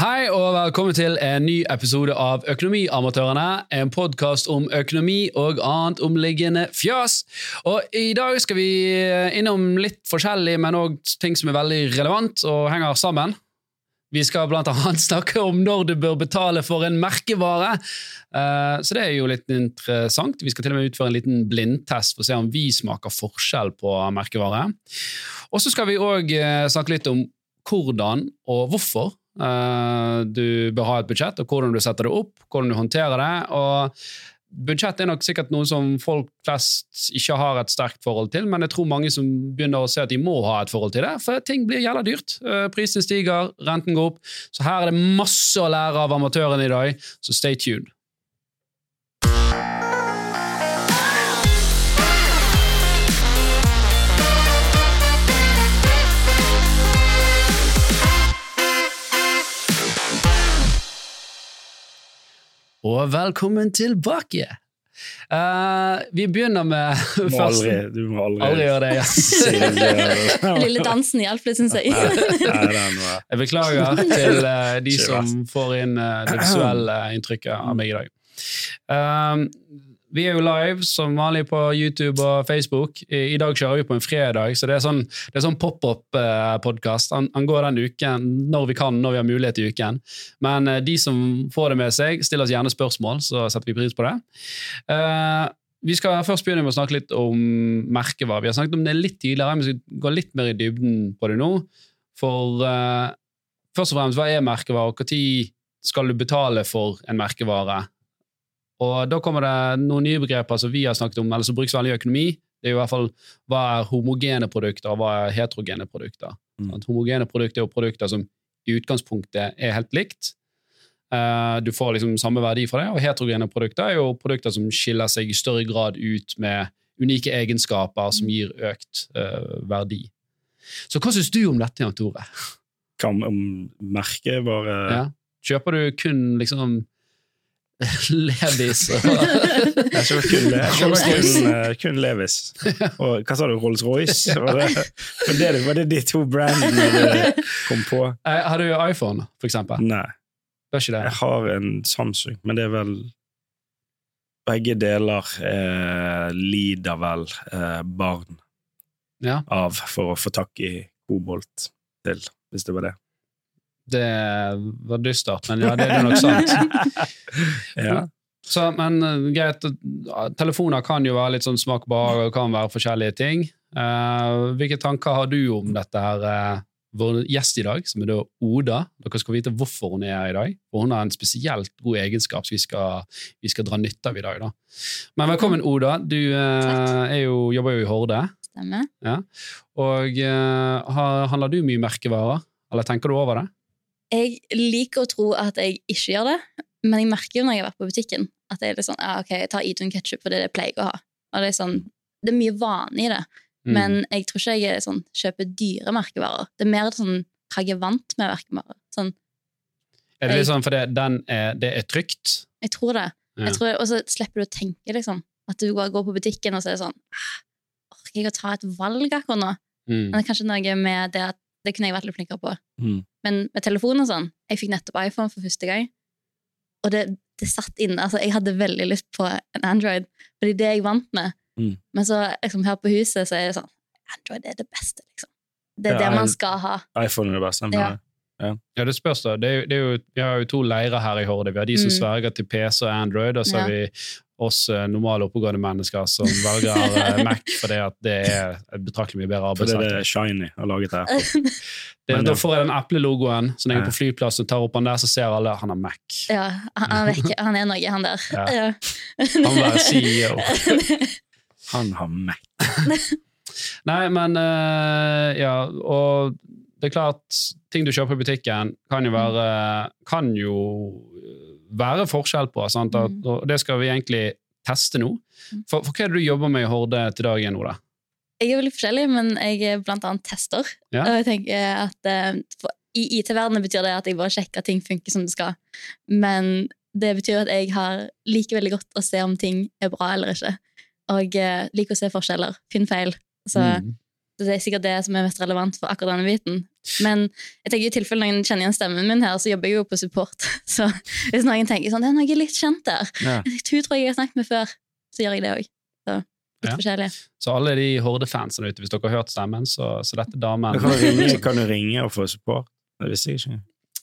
Hei og velkommen til en ny episode av Økonomiamatørene. En podkast om økonomi og annet omliggende fjas. Og I dag skal vi innom litt forskjellig, men òg ting som er veldig relevant og henger sammen. Vi skal blant annet snakke om når du bør betale for en merkevare. Eh, Så det er jo litt interessant. Vi skal til og med utføre en liten blindtest for å se om vi smaker forskjell på merkevare. Og så skal vi òg snakke litt om hvordan og hvorfor eh, du bør ha et budsjett, og hvordan du setter det opp, hvordan du håndterer det. og Budsjett er nok sikkert noe som folk flest ikke har et sterkt forhold til, men jeg tror mange som begynner å se at de må ha et forhold til det, for ting blir jævla dyrt. Prisen Prisene stiger, renten går opp. Så her er det masse å lære av amatørene i dag, så stay tuned. Og velkommen tilbake! Uh, vi begynner med Du må først- aldri, du må aldri, Aldri gjøre det, ja. lille dansen hjalp litt, syns jeg. Jeg beklager til uh, de som får inn uh, det visuelle inntrykket av meg i dag. Um, vi er jo live som vanlig på YouTube og Facebook. I, i dag kjører vi på en fredag, så det er sånn, sånn pop-up-podkast. Han, han går den uken når vi kan, når vi har mulighet i uken. Men eh, de som får det med seg, stiller oss gjerne spørsmål, så setter vi pris på det. Eh, vi skal først begynne med å snakke litt om merkevarer. Vi har snakket om det litt tidligere, men vi skal gå litt mer i dybden på det nå. For eh, først og fremst, hva er merkevare, og når skal du betale for en merkevare? Og Da kommer det noen nye begreper som vi har snakket om, eller som brukes veldig i økonomi. Det er jo i hvert fall Hva er homogene produkter, og hva er heterogene produkter? Mm. At homogene produkter er jo produkter som i utgangspunktet er helt likt. Eh, Du får liksom samme verdi fra det, og heterogene produkter er jo produkter som skiller seg i større grad ut med unike egenskaper som gir økt uh, verdi. Så hva syns du om dette, Jan Tore? Hva om merkevare Ja. Kjøper du kun liksom Levis og Jeg kjøper kun, kun, eh, kun Levis. Og hva sa du, Rolls-Royce? Var, det- var, det- de to brandene du kom på? Eh, Har du iPhone, for eksempel? Nei, jeg har en Samsung, men det er vel Begge deler eh, lider vel eh, barn Ja, av for å få tak i kobolt til, hvis det var det. Det var dystert, men ja, det er nok sant. ja. Så, men eh, greit, eh, telefoner kan jo være litt sånn smak og behag, og kan være forskjellige ting. Uh, hvilke tanker har du om dette her? vår gjest i dag, som er da Oda. Dere skal vite hvorfor hun er her i dag. For hun har en spesielt god egenskap som vi skal, vi skal dra nytte av i dag. Da. Men velkommen, Oda. Du jo, jobber jo i Horde. Stemmer. Og uh, har, handler du mye merkevarer, eller tenker du over det? Jeg liker å tro at jeg ikke gjør det, men jeg merker jo når jeg har vært på butikken, at jeg er litt sånn, ja, ok, jeg tar Idun ketsjup fordi det jeg pleier å ha. Og det er sånn, det er mye vane i det, Mm. men jeg tror ikke jeg sånn, kjøper dyre merkevarer. Det er mer sånn, hva jeg er vant med merkevarer. Sånn, er det litt sånn fordi den er, det er trygt? jeg tror det. Ja. Jeg tror, og så slipper du å tenke, liksom. At du går går på butikken, og så er det sånn, ah, orker jeg å ta et valg akkurat nå? Mm. Men det er kanskje noe med det at det kunne jeg vært litt flinkere på. Mm. Men med telefon og sånn, jeg fikk nettopp iPhone for første gang, og det, det satt inne. Altså, jeg hadde veldig lyst på en Android, fordi det er det jeg vant med. Mm. Men så liksom, her på huset så er det sånn Android er det beste, liksom. Det er Ja, det man skal ha. iPhone er det beste. Ja. Ja. Ja, det spørs da. Det er, det er jo, vi har jo to leirer her i Horde. Vi har de som Mm. sverger til PC og Android, og så har vi oss eh, normale oppegående mennesker som velger eh, Mac fordi at det er et betraktelig mye bedre For det er det arbeidsverktøy. Shiny å lage til Det, Men da får jeg den eplelogoen, så når jeg er på flyplassen og tar opp han der, så ser alle han har Mac. Ja, han, han, er han er noe, han der. Ja. Han Han var CEO. Han har Mac. Nei, men eh, Ja, og det er klart, ting du kjøper i butikken, kan jo være, kan jo være forskjell på. Sant? Mm. og det skal vi egentlig teste nå. Mm. For, for hva er det du jobber med i Horde til dagen, Oda? Jeg er veldig forskjellig, men jeg er blant annet tester. Ja. Og jeg tenker at eh, for, I IT-verdenen betyr det at jeg bare sjekker at ting funker som det skal. Men det betyr at jeg har liker veldig godt å se om ting er bra eller ikke. Og eh, liker å se forskjeller, Finn feil. Så Mm. Det er sikkert det som er mest relevant for akkurat denne biten. Men jeg tenker i tilfelle noen kjenner igjen stemmen min her, så jobber jeg jo på support. Så hvis noen tenker sånn, det er noe litt kjent der, Ja. hun tror jeg jeg har snakket med før, så gjør jeg det òg. Så litt Ja. forskjellig. Så alle de Horde-fansene ute, hvis dere har hørt stemmen, så, så dette damen. Kan du ringe, kan du ringe og få support? Det visste jeg ikke.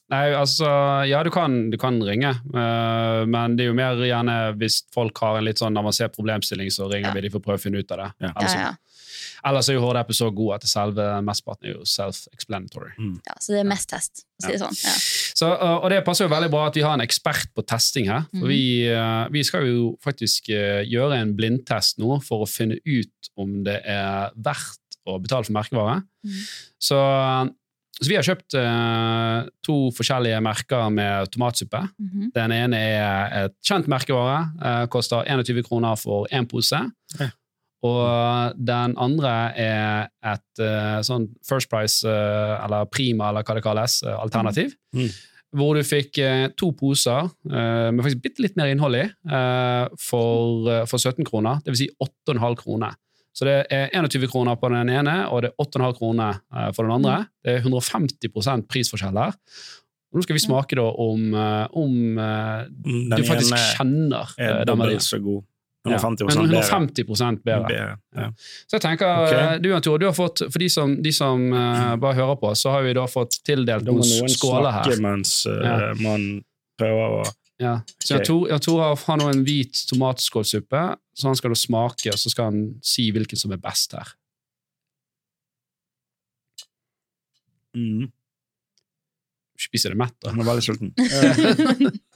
Nei, altså, ja, du kan, du kan ringe, uh, men det er jo mer gjerne hvis folk har en litt sånn avansert problemstilling, så ringer Ja. vi de for å prøve å finne ut av det. Ja. Altså. Ja, ja. Ellers er jo Horde-app så god at selve mesteparten er jo self-explanatory. ja, så det er mest test, å si det sånn. Ja. Så, og det passer jo veldig bra at vi har en ekspert på testing her. For mm. vi, uh, vi skal jo faktisk uh, gjøre en blindtest nå for å finne ut om det er verdt å betale for merkevare. Mm. Så, så vi har kjøpt uh, to forskjellige merker med tomatsuppe. Mhm. Den ene er et kjent merkevare, uh, koster 21 kroner for én pose. Ja. Og den andre er et uh, sånn First Price, uh, eller Prima, eller hva det kalles, uh, alternativ. Mm. Hvor du fikk to poser med faktisk bitte litt mer innhold i for, for 17 kroner. Det vil si 8,5 kroner. Så det er 21 kroner på den ene, og det er 8,5 kroner for den andre. Det er 150 prisforskjell her. Nå skal vi smake da om, om uh, du faktisk ene kjenner er den verdien. dobbelt så god. Ja, 150 men bedre. 150 bedre. bedre. Ja. Så jeg tenker, Ok. eh, du Jan Tore, du har fått, for de som, de som uh, bare hører på, så har vi da fått tildelt Da må noen noen skåler snakke her. mens uh, Ja. man prøver å Ja. Så jeg Ok. Tore, Jan Tore har, har nå en hvit tomatskålsuppe, så han skal da smake, og så skal han si hvilken som er best her. mm. Spiser det mett, da. Han er veldig sulten.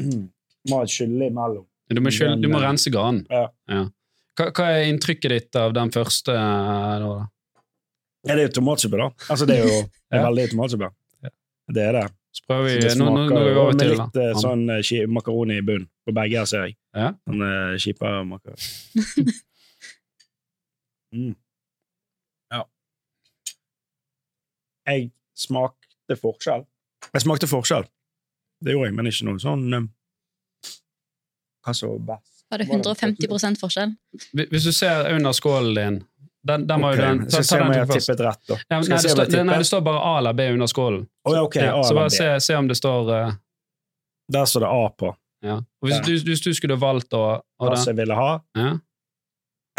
Et skylle imellom. Du må, skylle, du må eh, rense ganen. Ja. Hva, hva er inntrykket ditt av den første? eh, da? Ja, det er jo tomatsuppe, da. Altså, det er jo Ja. veldig tomatsuppe. Ja. Det er det. Så prøver vi, Så nå, nå, går vi over med til litt da. sånn uh, makaroni i bunnen. På begge her ser jeg. Ja. Sånn uh, kjipa makaroni. mm. Ja. Jeg smakte forskjell. Jeg smakte forskjell. Det gjorde jeg, men ikke noe sånn Altså Hva var best? Var det 150% forskjell? Hvis du ser under skålen din den, den var jo Ok, den, ta, ta om den jeg til har først. tippet rett, da. Ja, nei, det om står, nei, det står bare A eller B under skålen. Oh, ja, okay. Ja, så bare se, se om det står uh... Der står det A på. ja. Og hvis, Ja. du, hvis du skulle valgt å, å Hva som jeg ville ha. ja,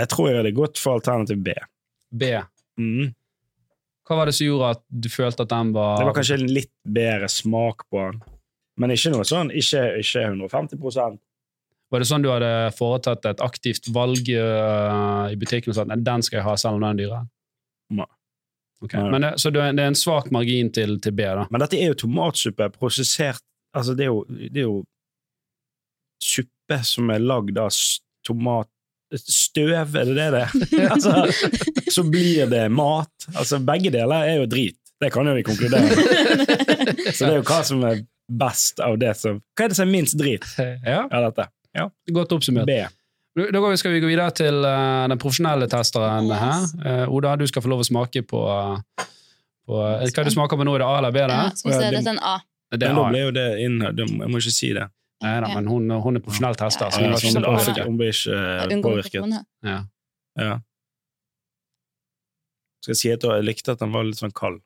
Jeg tror jeg hadde gått for alternativ B. B. Mm. Hva var det som gjorde at du følte at den var Det var kanskje en litt bedre smak på den. Men ikke noe sånn, ikke, ikke 150% Var det sånn du hadde foretatt et aktivt valg uh, i butikken og sagt at den skal jeg ha selv om den er dyrere? Nei. Okay. Nei. Men det, så det er er en svak margin til, til B, da? Men dette er jo tomatsuppe prosessert Altså, det er jo, det er jo suppe som er lagd av tomat... Støv, er det det det er? altså, så blir det mat. Altså, begge deler er jo drit. Det kan jo vi konkludere med. Så det er jo hva som er best av det som Hva er det som er minst drit Ja, av dette? Godt oppsummert. B. Da går vi, skal vi gå videre til uh, den profesjonelle testeren her. Uh, Oda, du skal få lov å smake på, øh, på eh, Hva du smaker på nå? Er det A eller B? Ja, der? så må vi se, det er en A. Det er Men da A. ble jo det inn Jeg må ikke si det. Nei, da, men hun, hun er profesjonell tester. Ja, Ja, hun ja, har ikke så noe bra. påvirke. Hun blir ikke Ja, påvirket. Ja. Ja. Skal jeg si at jeg likte at den var litt sånn kald.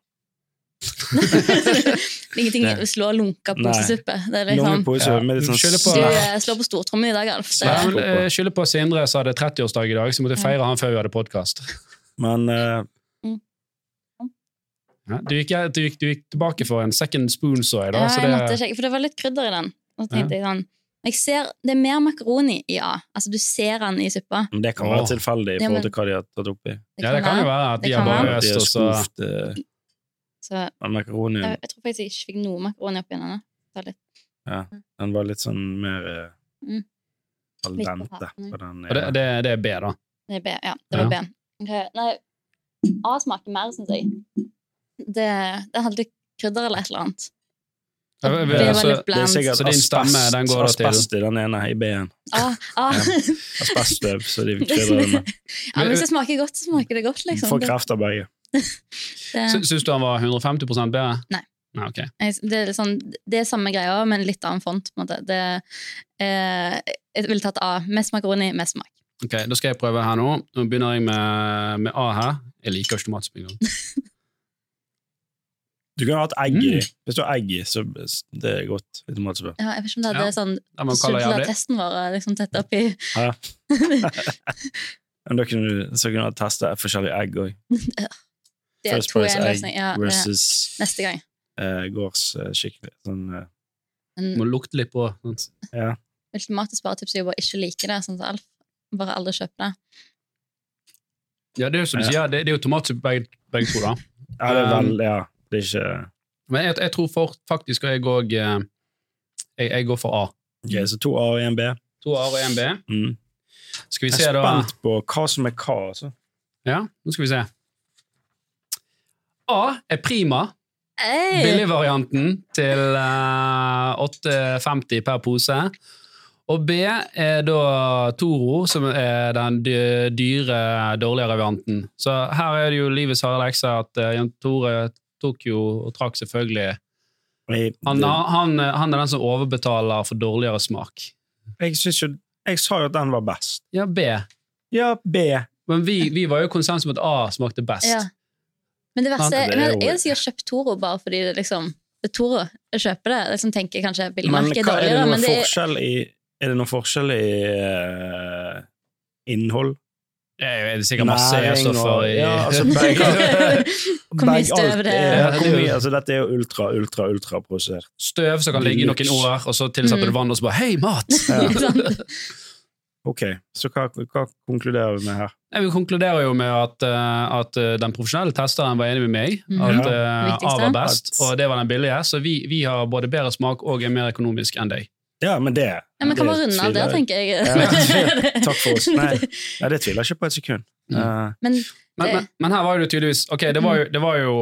Ingenting Det- slår lunka posesuppe. Det er liksom Ja, med litt sånn skylder på- Du eh, slår på stortrommen i dag, Alf. Ja, Nei. Skylder på Sindre som hadde 30-årsdag i dag, så måtte jeg feire han før vi hadde podkast. Men eh, Ja, du, gikk, du, gikk, du gikk tilbake for en second spoon, så jeg. da. ja, så jeg måtte det, sjekke, for det var litt krydder i den. Og så tenkte jeg sånn jeg ser, Det er mer makaroni i A. Altså, du ser den i suppa. men det kan være tilfeldig i forhold til hva de har tatt oppi. ja, det kan jo være at de har kan bare. Øst, og så eh, Så den jeg, jeg tror faktisk jeg ikke fikk noe makaroni oppi litt, Ja, den var litt sånn mer eh, Mm. al dente. på den, og det, det, det er B, da. det er B. Ja, det var Ja. B. Okay. Nei, A smaker mer, syns jeg. Det, det hadde litt krydder eller et eller annet. Det, Det det, altså, Det er sikkert Så din stemme, den går asbest i den ene i B-en. Ah, ah. Asbeststøv, så de krydrer det med. ja, men hvis det smaker godt, så smaker det godt, liksom. Får kreft av begge. det- Syns du han var 150 bedre? Nei. Nei, okay. Det er, sånn, det er samme greia, men litt annen font. på en måte. Det, eh, jeg ville tatt A. Mest makaroni, mest smak. Ok, Da skal jeg prøve her nå. Nå begynner jeg med, med A her. Jeg liker ikke tomatsuppe engang. Du kunne hatt egg i. Mm. Hvis du har egg i, så det er godt. Matsuppe. Ja, jeg vet ikke om det hadde Ja, sånn Det må testen vår og liksom tett oppi Ja. Men da kunne du, så kunne du teste forskjellige egg òg. Det First tror jeg er en løsning. Ja, versus neste gang. Uh, gårds uh, skikkelig. Sånn, uh, Men Må lukte litt på. Sant? ja. ultimate sparetips er jo bare ikke like det, sånn som Alf. Bare aldri kjøpe det. Ja, det er jo som du sier, det, det er jo tomatsuppe begge, begge to, da. ja, det er Um, vel Ja, det er ikke Men jeg, jeg tror for, faktisk at jeg òg jeg, jeg går for A. Ok, så to A og én B. To A og én B. Mm. Skal vi Jeg se, er da. spent på hva som er hva. Altså. Ja, nå skal vi se. A er prima. Hey! Billigvarianten til uh, 8,50 per pose. Og B er da Toro, som er den dyre, dårligere varianten. Så her er det jo livets harde lekse at uh, Jan Tore tok jo og trakk selvfølgelig han, han, han er den som overbetaler for dårligere smak. jeg, synes jo, jeg sa jo at den var best. Ja, B. Ja, B. Men vi, vi var jo konsensus om at A smakte best. Ja. Men det verste Sant, det er men Jeg hadde sikkert kjøpt Toro bare fordi det liksom det er Toro. Jeg kjøper det. Liksom tenker kanskje bilmerket er hva, er det dårligere, men det er forskjell i Er det noen forskjell i uh, innhold? Er det sikkert masse Næring E-stoffer i ja, altså, Hvor mye støv det er- er. ja, det er jo- mye- altså, Dette er jo ultra, ultra, ultraprosessert. Støv som kan ligge i noen år, og så tilsetter du vann, og så bare 'hei, mat'! Ja. Ok, så hva, hva konkluderer vi med her? Nei, Vi konkluderer jo med at, eh, at eh, den profesjonelle testeren var enig med meg. Mhm. At Ja. eh, A var best, og det var den billige. Så vi, vi har både bedre smak og er mer økonomisk enn deg. Ja, men det Ja, men kan bare runde av der, tenker jeg. Ja, Takk for oss. Nei, ja, det tviler jeg ikke på et sekund. Mm. Uh. Men Men, men, men her var det jo tydeligvis Ok, det var jo, det var jo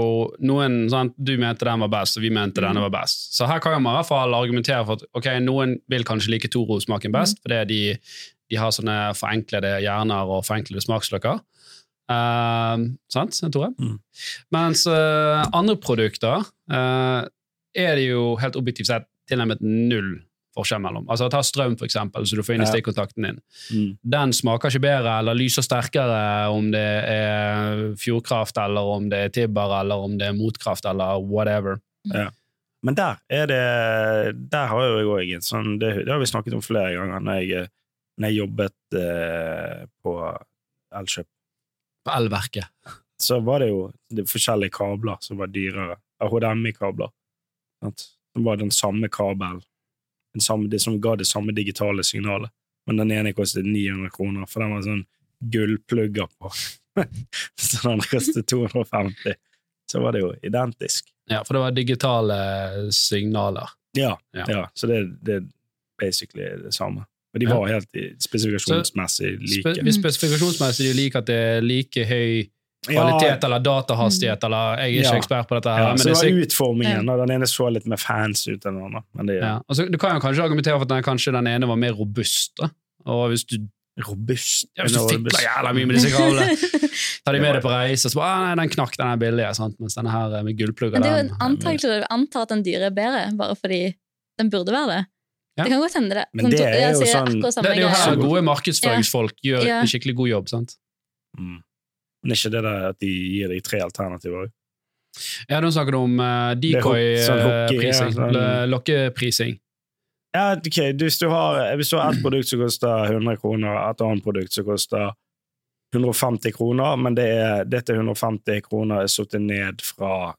noen sant? Du mente den var best, og vi mente denne var best. Så her kan man i hvert fall argumentere for at ok, noen vil kanskje like Toro-smaken best, fordi de, de har sånne forenklede hjerner og forenklede smaksløker. Uh, sant, Tore? Mm. Mens eh, andre produkter eh, er det jo helt objektivt sett tilnærmet null forskjell mellom. Altså Ta strøm, for eksempel, så du får inn i stikkontakten din mm. den smaker ikke bedre eller lyser sterkere om det er Fjordkraft, eller om det er Tibber, eller om det er Motkraft, eller whatever. Men der er det Der har jeg òg en sånn det, det har vi snakket om flere ganger når jeg, når jeg jobbet eh, på Elkjøp. På elverket. Så var det jo det forskjellige kabler som var dyrere. HDMI-kabler. Som var den samme kabelen. Det som ga det samme digitale signalet. Men den ene kostet 900 kroner, for den var sånn gullplugger på. så den kostet 250. Så var det jo identisk. Ja, for det var digitale signaler. Ja, Ja. ja. så det, det er basically det samme. Og de Ja. var helt i- spesifikasjonsmessig Spe like. hvis spesifikasjonsmessig er det like at det er like høy kvalitet eller datahastighet, eller jeg er ikke Ja. ekspert på dette. her, Ja, men så det var sikk- utformingen, og den ene så litt mer fancy ut enn den andre. Men det ja. altså, du kan jo kanskje argumentere for at den, kanskje den ene var mer robust. Da. Og hvis du, robust. ja, hvis du fikler jævla mye med disse kablene, tar de med deg på reise, så bare ah, nei, den knakk, den er billig, sant? mens denne her med gullplugger Men det er jo en antakelse du antar at den dyre er bedre, bare fordi den burde være det. Ja. Det kan godt hende det. Men det er jo sier sånn- Det, det er jo her gode markedsføringsfolk gjør Ja. en skikkelig god jobb. sant? Mm. Men ikke det der at de gir deg tre alternativer? Ja, Nå snakker du om uh, er ho- sånn decoy-prising. sånn- Lokkeprising. Ja, ok, du, hvis, du har, hvis du har ett produkt som koster 100 kroner, et annet produkt som koster 150 kroner, men det er, dette 150 kroner er satt ned fra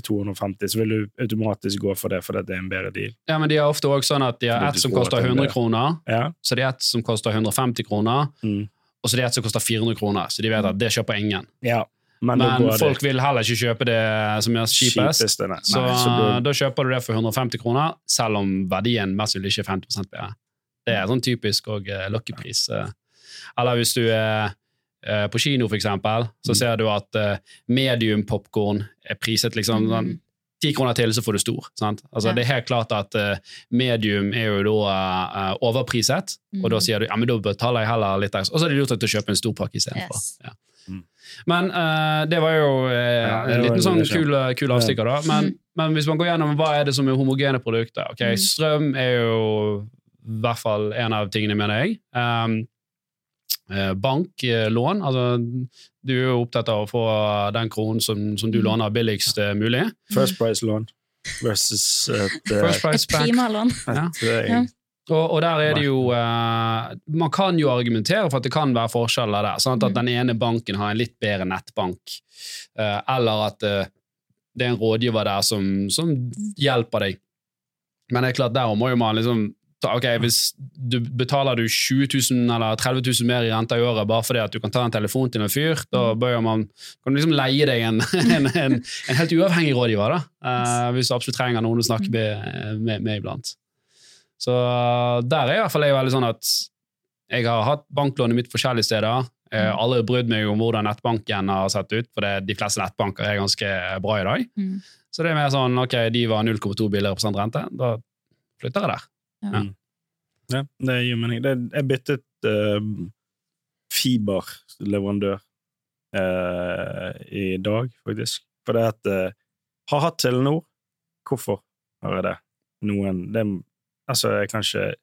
250, så vil du automatisk gå for det fordi det er en bedre deal. Ja, men de har ofte også sånn at de har ett som koster er 100 kroner, Ja, så det er ett som koster 150 kroner, mm. og så det er ett som koster 400 kroner. Så de vet at det kjøper ingen. ja. men, Men folk det vil heller ikke kjøpe det som er kjipest. Så Nei, så da- da kjøper du det for 150 kroner, selv om verdien mest sannsynlig ikke er 50 bedre. Det er sånn typisk og uh, lokkepris. Uh, Eller hvis du er eh, på kino, for eksempel, så Mm. ser du at uh, medium popkorn er priset liksom sånn ti kroner til, så får du stor. Sant? Altså, Ja. Det er helt klart at eh, medium er jo da eh, overpriset, og da Mm. sier du ja, men da betaler jeg heller litt ekstra. Og så er det lurt å kjøpe en stor pakke istedenfor. Yes. Ja. Mm. Men uh, det var jo eh, Ja, en liten sånn kul, kul avstikker, da. Men, Mm. men hvis man går gjennom hva er det som er homogene produkter ok, Mm. Strøm er jo i hvert fall en av tingene, mener jeg. Um, eh, bank, eh, lån. Altså, du er jo opptatt av å få den kronen som, som du Mm. låner, billigst eh, mulig. First price-lån versus et, eh, First price Et bank. primalån. Ja. eh, Ja. Og, og der er det jo eh, Man kan jo argumentere for at det kan være forskjeller der. Sånn at Mm. den ene banken har en litt bedre nettbank, eh, eller at eh, det er en rådgiver der som, som hjelper deg. Men det er klart, der må jo man liksom ta, ok, Hvis du betaler du 20 000 eller 30 000 mer i renta i året bare fordi at du kan ta en telefon til en fyr, da man kan du liksom leie deg en, en, en, en helt uavhengig rådgiver, da, uh, hvis du absolutt trenger noen å snakke med, med, med iblant. Så der er i hvert fall jeg veldig sånn at jeg har hatt banklånet mitt forskjellige steder. Jeg har aldri brydd meg om hvordan nettbanken har sett ut, for det, de fleste nettbanker er ganske bra i dag. Mm. Så det er mer sånn ok, de var 0,2 billigere prosent rente, da flytter jeg der. Ja, det gir mening. Det, jeg byttet uh, fiberleverandør uh, i dag, faktisk. For det at uh, Har hatt Telenor. Hvorfor har jeg det? Noen det, Altså, jeg kan ikke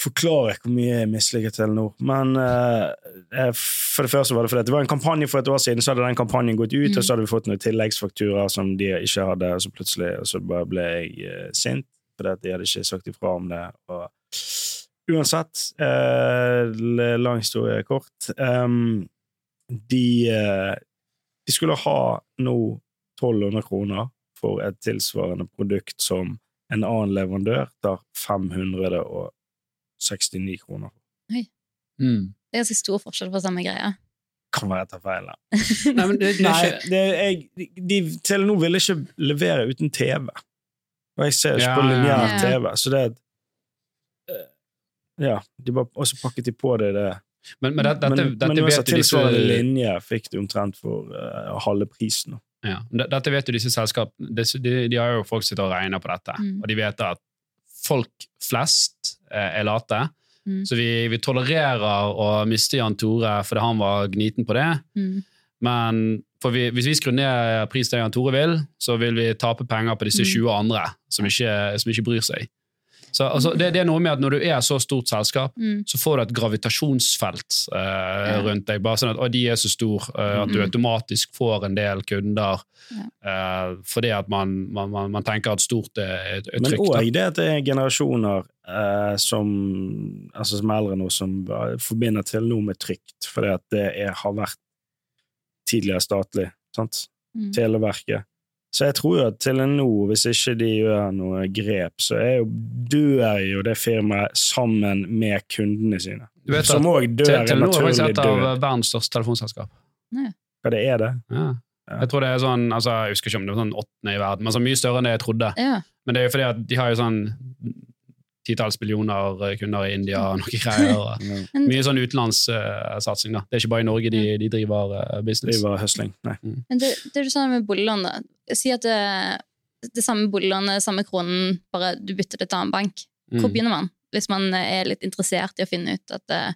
forklare hvor mye jeg misliker Telenor, men uh, jeg- for det første var det fordi det var en kampanje for et år siden, så hadde den kampanjen gått ut, Mm. og så hadde vi fått noen tilleggsfakturer som de ikke hadde, og så plutselig og så bare ble jeg uh, sint fordi det, de hadde ikke sagt ifra om det. Og uansett, eh, lang historie kort um, de, eh, de skulle ha nå 1200 kroner for et tilsvarende produkt som en annen leverandør tar 569 kroner. Mm. Det er ganske stor forskjell på samme greie. Kan være jeg tar feil. da. Nei, men det, det er Nei, det, jeg, de, Telenor ville ikke levere uten TV. Og jeg ser ikke Ja, på lineær ja. TV, så det eh, Ja, de bare, og så pakket de på det det. men, men dette, Men, dette, men dette uansett, jo disse tilsvarende linje fikk du omtrent for uh, halve prisen. Ja, dette vet jo disse selskapene. De, de, de har jo folk sitter og regner på dette, Mm. og de vet at folk flest eh, er late, Mm. så vi, vi tolererer å miste Jan Tore fordi han var gniten på det, Mm. men for vi, hvis vi skrur ned pris til Jan Tore vil, så vil vi tape penger på disse Mm. 20 andre som ikke, som ikke bryr seg. Så altså, det, det er noe med at når du er så stort selskap, Mm. så får du et gravitasjonsfelt eh, Ja. rundt deg. Bare sånn at å, de er så store eh, at du Mhm. automatisk får en del kunder. Ja. eh, fordi at man, man, man, man tenker at stort er, er Men trygt. Men òg det at det er generasjoner eh, som, altså som er eldre nå, som bare forbinder Telenor med trygt, fordi at det er, har vært tidligere statlig. sant? Mm. Televerket. Så jeg tror jo at Telenor, hvis ikke de gjør noe grep, så er jo, dør jo det firmaet sammen med kundene sine. Du vet Som òg dør naturlig. en Telenor er faktisk et av verdens største telefonselskap. Ja, det er det? Ja. Ja. Jeg tror det er sånn, altså, jeg husker ikke om det var sånn åttende i verden, men så mye større enn det jeg trodde. Ja. Men det er jo fordi at de har jo sånn titalls millioner eh, kunder i India og noe greier. Ja. Mye sånn utenlandssatsing. da. Det er ikke bare i Norge de, de driver eh, business. Driver høsling. Nei. men det, det du sa med boliglån, da. Si at det, det samme boliglånet, samme kronen, bare du bytter det til annen bank. Hvor Mm. begynner man? Hvis man er litt interessert i å finne ut at eh,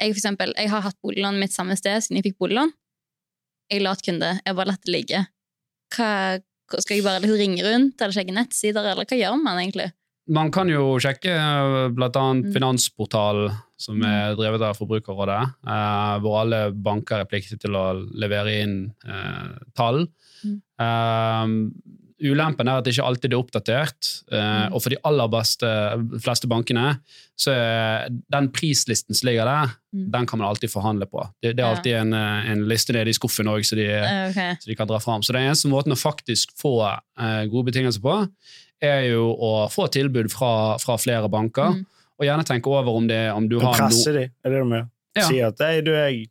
jeg, for eksempel, jeg har hatt boliglånet mitt samme sted siden jeg fikk boliglån. Jeg er latkunde. Jeg bare latt det ligge. Hva, hva- skal jeg bare liksom ringe rundt eller sjekke nettsider, eller hva gjør man egentlig? Man kan jo sjekke bl.a. blant annet Mm. Finansportalen, som er drevet av Forbrukerrådet, eh, hvor alle banker er pliktige til å levere inn eh, tall. Mm. Eh, ulempen er at det ikke alltid er oppdatert, eh, Mm. og for de aller beste, fleste bankene så er den prislisten som ligger der, Mm. den kan man alltid forhandle på. Det, det er alltid en, eh, en liste nede i skuffen òg, så Eh, så de kan dra fram. Så det er eneste måten å faktisk få eh, gode betingelser på, er jo å få tilbud fra, fra flere banker, Mm. og gjerne tenke over om, det, om du Og har presse de, er det du mener? Ja. Si at «Hei, du, jeg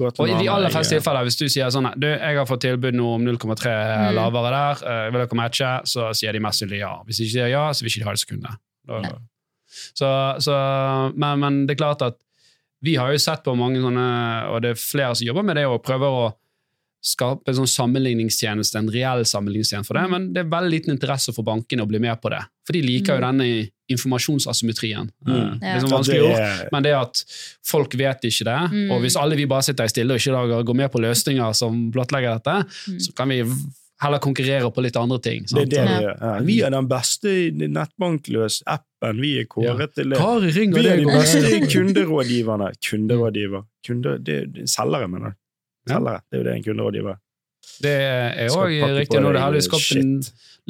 Og i de aller fleste tilfeller, hvis du sier sånn du, jeg har fått tilbud nå om 0,3 Mm. lavere der, eh, vil dere matche? Så sier de mest sannsynlig ja. Hvis de ikke sier ja, så vil ikke de ha det sekundet. Da- Så, så, men, men det er klart at vi har jo sett på mange sånne, og det er flere som jobber med det, og prøver å skape en sånn sammenligningstjeneste, en reell sammenligningstjeneste for det, men det er veldig liten interesse for bankene å bli med på det. For de liker jo Mm. denne informasjonsasymmetrien. Mm. Eh, Det er sånn vanskelig ord, men det at folk vet ikke det, Mm. og hvis alle vi bare sitter i stille og ikke lager, går med på løsninger som blottlegger dette, Mm. så kan vi heller konkurrere på litt andre ting. Det er det vi gjør. Ja. Vi er den beste nettbankløs-appen. Vi er kåret til det. Vi er de beste kunderådgiverne. Kunderådgiver. Kunde, det, det, selgere, mener jeg. Ja. Selgere. Det er jo det en kunderådgiver er. Det er òg riktig. Nå det hadde skapt en,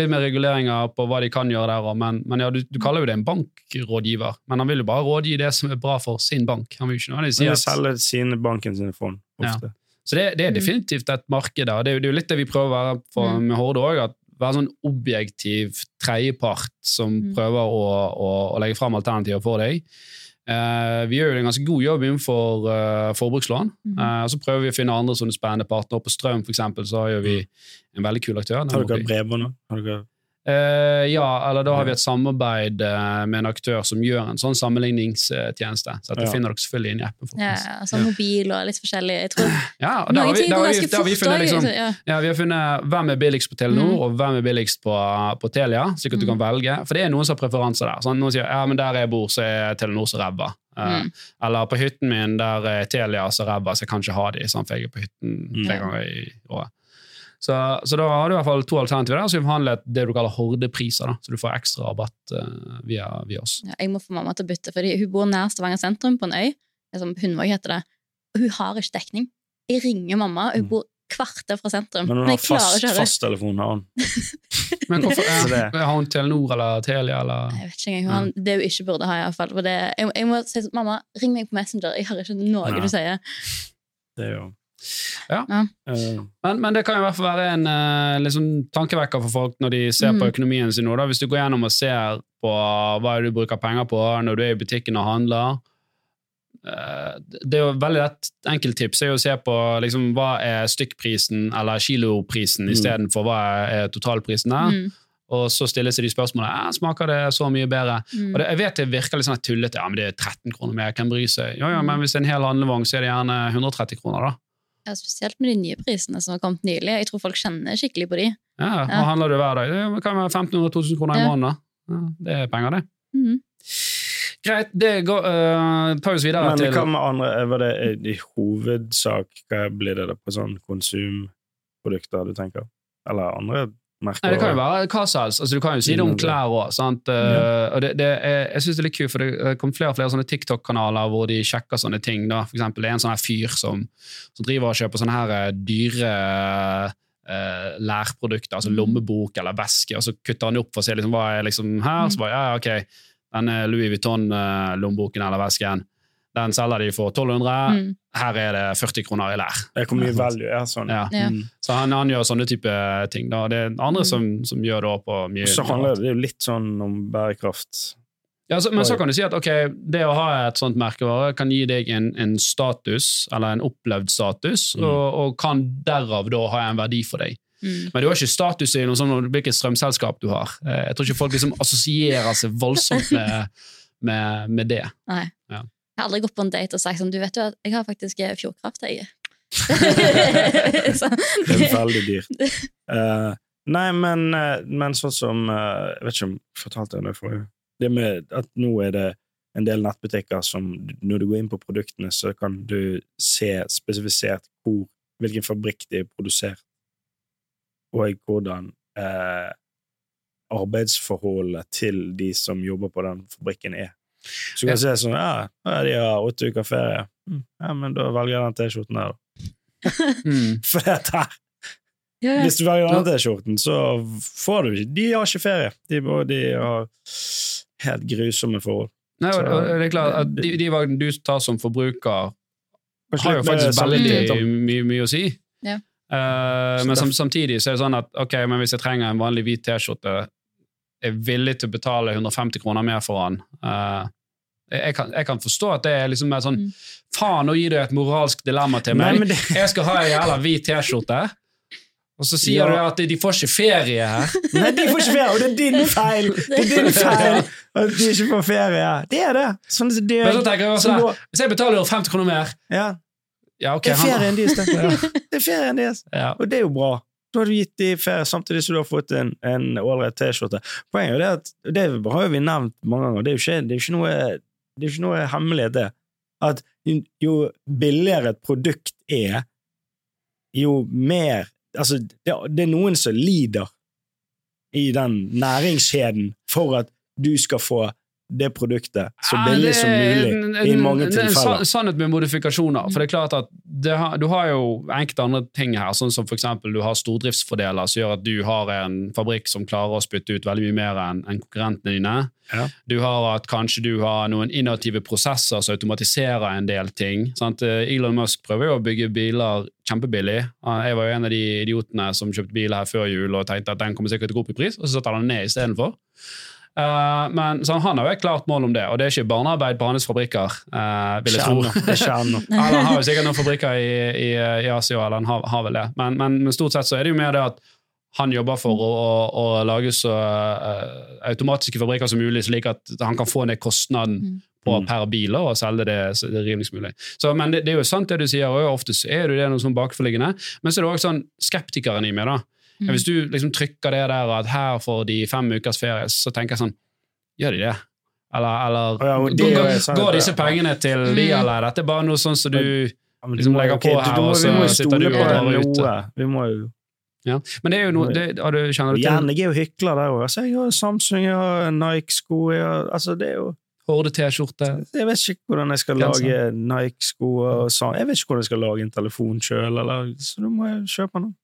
litt mer reguleringer på hva de kan gjøre der òg, men, men ja, du, du kaller jo det en bankrådgiver. Men han vil jo bare rådgi det som er bra for sin bank. Han vil jo ikke De sier Men de selger sine banken sine fond, ofte. Så det, det er Mm. definitivt et marked der. Det er det er jo litt det vi prøver å være for, Mm. med Horde òg. Være sånn objektiv tredjepart som Mm. prøver å, å, å legge fram alternativer for deg. Eh, vi gjør jo en ganske god jobb innenfor uh, forbrukslån. Mm. Eh, og så prøver vi å finne andre sånne spennende partnere. På strøm for eksempel, så gjør vi en veldig kul aktør. Har dere bredbånd nå? Eh, ja, eller da har vi et samarbeid uh, med en aktør som gjør en sånn sammenligningstjeneste. Så at du Ja. finner dere selvfølgelig inn i appen. Ja, altså mobil og litt forskjellig. Jeg tror Ja, og da har Noen vi, ting da går har vi, ganske da har vi funnet liksom, ja. ja, vi har funnet hvem er billigst på Telenor, Mm. og hvem er billigst på, på Telia, slik at du Mm. kan velge. For det er noen som har preferanser der. Sånn, noen sier ja, men der jeg bor, så er Telenor så ræva. Uh, Mm. Eller på hytten min, der er Telia så ræva, så jeg kan ikke ha de, sånn, for jeg er på hytten Mm. tre ganger i året. Så, så da har du i hvert fall to alternativer der, så vi forhandlet det du kaller hordepriser, da, så du får ekstra rabatt uh, via, via oss. Ja, jeg må få mamma til å bytte, fordi hun bor nær Stavanger sentrum på en øy. som Hundvåg heter det. Og hun har ikke dekning. Jeg ringer mamma, og hun Mm. bor kvarter fra sentrum. Men hun har fast, fasttelefon, har hun. Men hvorfor er, eh, det- har hun Telenor eller Telia, eller Jeg vet ikke engang han, det hun ikke burde ha. i hvert fall. For jeg, jeg må si sånn, mamma, ring meg på Messenger. Jeg hører ikke noe Ja. du sier. Det er jo Ja. Ja. Eh, Men, men det kan i hvert fall være en liksom, tankevekker for folk når de ser på Mhm. økonomien sin nå. Da. Hvis du går gjennom og ser på hva du bruker penger på når du er i butikken og handler. eh, det er jo veldig lett enkelttips er jo å se på liksom, hva er stykkprisen eller kiloprisen Mm. istedenfor hva er totalprisen der. Mm, Og så stilles de spørsmålene smaker det så mye bedre. mm. Og det, jeg vet det virker litt sånn tullete. Ja, men det er 13 kroner mer, hvem bryr seg? Ja, ja, Mm. men hvis det er en hel handlevogn, så er det gjerne 130 kroner, da. Ja, spesielt med de nye prisene som har kommet nylig. Jeg tror folk kjenner skikkelig på de. Ja, Ja. handler du hver dag. Det kan være 1500-2000 kroner i Ja. måneden. Ja, det er penger, det. Mm. Greit, det går uh, tar oss videre Men til hva med andre Var det eh, i hovedsak Hva blir det da på sånn konsumprodukter du tenker? Eller andre merker? Nei, Det kan jo være hva som helst. Altså, du kan jo si det om Mm, klær òg. Og det, det er, jeg syns det er litt kult, for det kommer flere og flere sånne TikTok-kanaler hvor de sjekker sånne ting. Da. For eksempel, det er en sånn her fyr som, som driver og kjøper sånne her eh, dyre Uh, lærprodukter, altså Mm. lommebok eller veske, og så kutter han opp for å se liksom, hva er liksom her. Så bare, ja, ok, denne Louis Vuitton-lommeboken eller vesken, den selger de for 1200. Mm. Her er det 40 kroner i lær. Det er Hvor mye value er sånn? Ja. Ja. Mm. Så han, han gjør sånne type ting. Da. Det er andre Mm. som, som gjør det på mye så handler det jo litt sånn om bærekraft. ja, så, Men så kan du si at okay, det å ha et sånt merkevare kan gi deg en, en status, eller en opplevd status, Mm. og, og kan derav da ha en verdi for deg. Mm. Men du har ikke status i noe sånn, hvilket strømselskap du har. Eh, Jeg tror ikke folk liksom assosierer seg voldsomt med, med, med det. Nei. Ja. Har aldri gått på en date og sagt sånn Du vet jo at jeg har faktisk eh, Fjordkraft, jeg. Det er veldig dyrt. Uh, nei, men, eh, men sånn som uh, Jeg vet ikke om jeg fortalte det forrige Det med at nå er det en del nettbutikker som når du går inn på produktene, så kan du se spesifisert hvor, hvilken fabrikk de er produsert, og hvordan uh, arbeidsforholdet til de som jobber på den fabrikken, er. Så du kan se sånn Ja, de har åtte uker ferie. Mm, Ja, men da velger jeg den T-skjorten her, da. Mm. For dette her Ja, ja. hvis du velger den T-skjorten, så får du ikke De har ikke ferie. De, de har helt grusomme forhold. Nei, og, og det er klart at de, de valgene du tar som forbruker, har jo faktisk veldig mye, mye å si. Ja. Uh, men samtidig så er det sånn at ok, men hvis jeg trenger en vanlig hvit T-skjorte, er villig til å betale 150 kroner mer for han. Uh, jeg, kan, jeg kan forstå at det er liksom mer sånn Mm. Faen, nå gir du et moralsk dilemma til meg. Nei, det, Jeg skal ha en jævla hvit T-skjorte, og så sier Ja. du at de får ikke ferie her. nei, de får ikke ferie, og det er din feil! Det er din feil at de ikke får ferie. Det er det. Sånn, det, Men så tenker jeg også, sånn, går- Hvis jeg betaler 150 kroner mer ja, ja, okay, det er han- ferien deres, det. Ja. Det er ferien deres. Ja. Og det er jo bra. Da har du gitt de ferie, samtidig som du har fått en ålreit T-skjorte. Poenget er at det har jo vi nevnt mange ganger, det er jo ikke, det er ikke noe det er ikke noe hemmelighet, det. At jo billigere et produkt er, jo mer Altså, det, det er noen som lider i den næringskjeden for at du skal få det produktet så Ja, billig det som mulig i mange tilfeller. det er Sannhet med modifikasjoner. For det er klart at det har, Du har jo enkelte andre ting her, sånn som eksempel du har stordriftsfordeler som gjør at du har en fabrikk som klarer å spytte ut veldig mye mer enn en konkurrentene dine. Ja. Du har at kanskje du har noen innovative prosesser som automatiserer en del ting. Sant? Eh, Elon Musk prøver jo å bygge biler kjempebillig. Ah, Jeg var jo en av de idiotene som kjøpte bil her før jul og tenkte at den kommer sikkert til å gå opp i pris, og så satte han den ned istedenfor. Uh, men så han har jo et klart mål om det, og det er ikke barnearbeid på hans fabrikker. Uh, vil jeg tro. Eller han har jo sikkert noen fabrikker i, i, i Asia, eller han har, har vel det. Men, men, men stort sett så er det jo mer det at han jobber for å, å, å lage så uh, automatiske fabrikker som mulig, slik at han kan få ned kostnaden Mm. på Mm. per bil og selge det så det er rimeligst mulig. Så, men det, det er jo sant det du sier, og ofte er det jo det noe sånn bakforliggende. Men så er det også sånn skeptikeren i meg, da. Mm. Hvis du liksom trykker det der at her får de fem ukers ferie, så tenker jeg sånn Gjør de det? Eller, eller Ja, det går, er går, sånn går disse pengene til de, Mm. eller er dette bare noe sånn som du men du liksom legger på her, du og så sitter du og på drar ut. Vi må jo ja. Men det er jo noe det, har du, Kjenner du til jeg er jo hykler der òg. Altså, jeg har Samsung, jeg har Nike-sko jeg har, altså, det er jo, Horde-T-skjorte? Jeg vet ikke hvordan jeg skal lage Nike-sko og sånn. Jeg vet ikke hvordan jeg skal lage en telefon sjøl, så da må jeg kjøpe noe.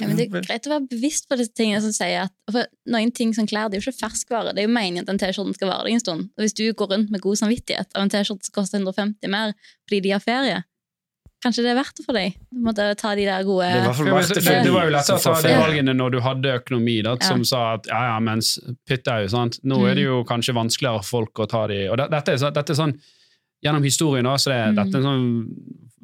Ja, men det er greit å være bevisst på disse tingene som sier at for Noen ting som klær det er jo ikke ferskvare. Det er jo meningen at den T-skjorten skal vare deg en stund. Og Hvis du går rundt med god samvittighet av en T-skjorte som koster 150 mer fordi de har ferie, kanskje det er verdt det for deg? Du måtte ta de der gode Det Ja, verdt det, det var jo lett å ta de valgene når du hadde økonomi, da, Ja. som sa at ja, ja, mens pytt er jo sant. Nå er det jo kanskje vanskeligere for folk å ta de Og det, dette, er, dette er sånn gjennom historien også, så det, Mm. dette er sånn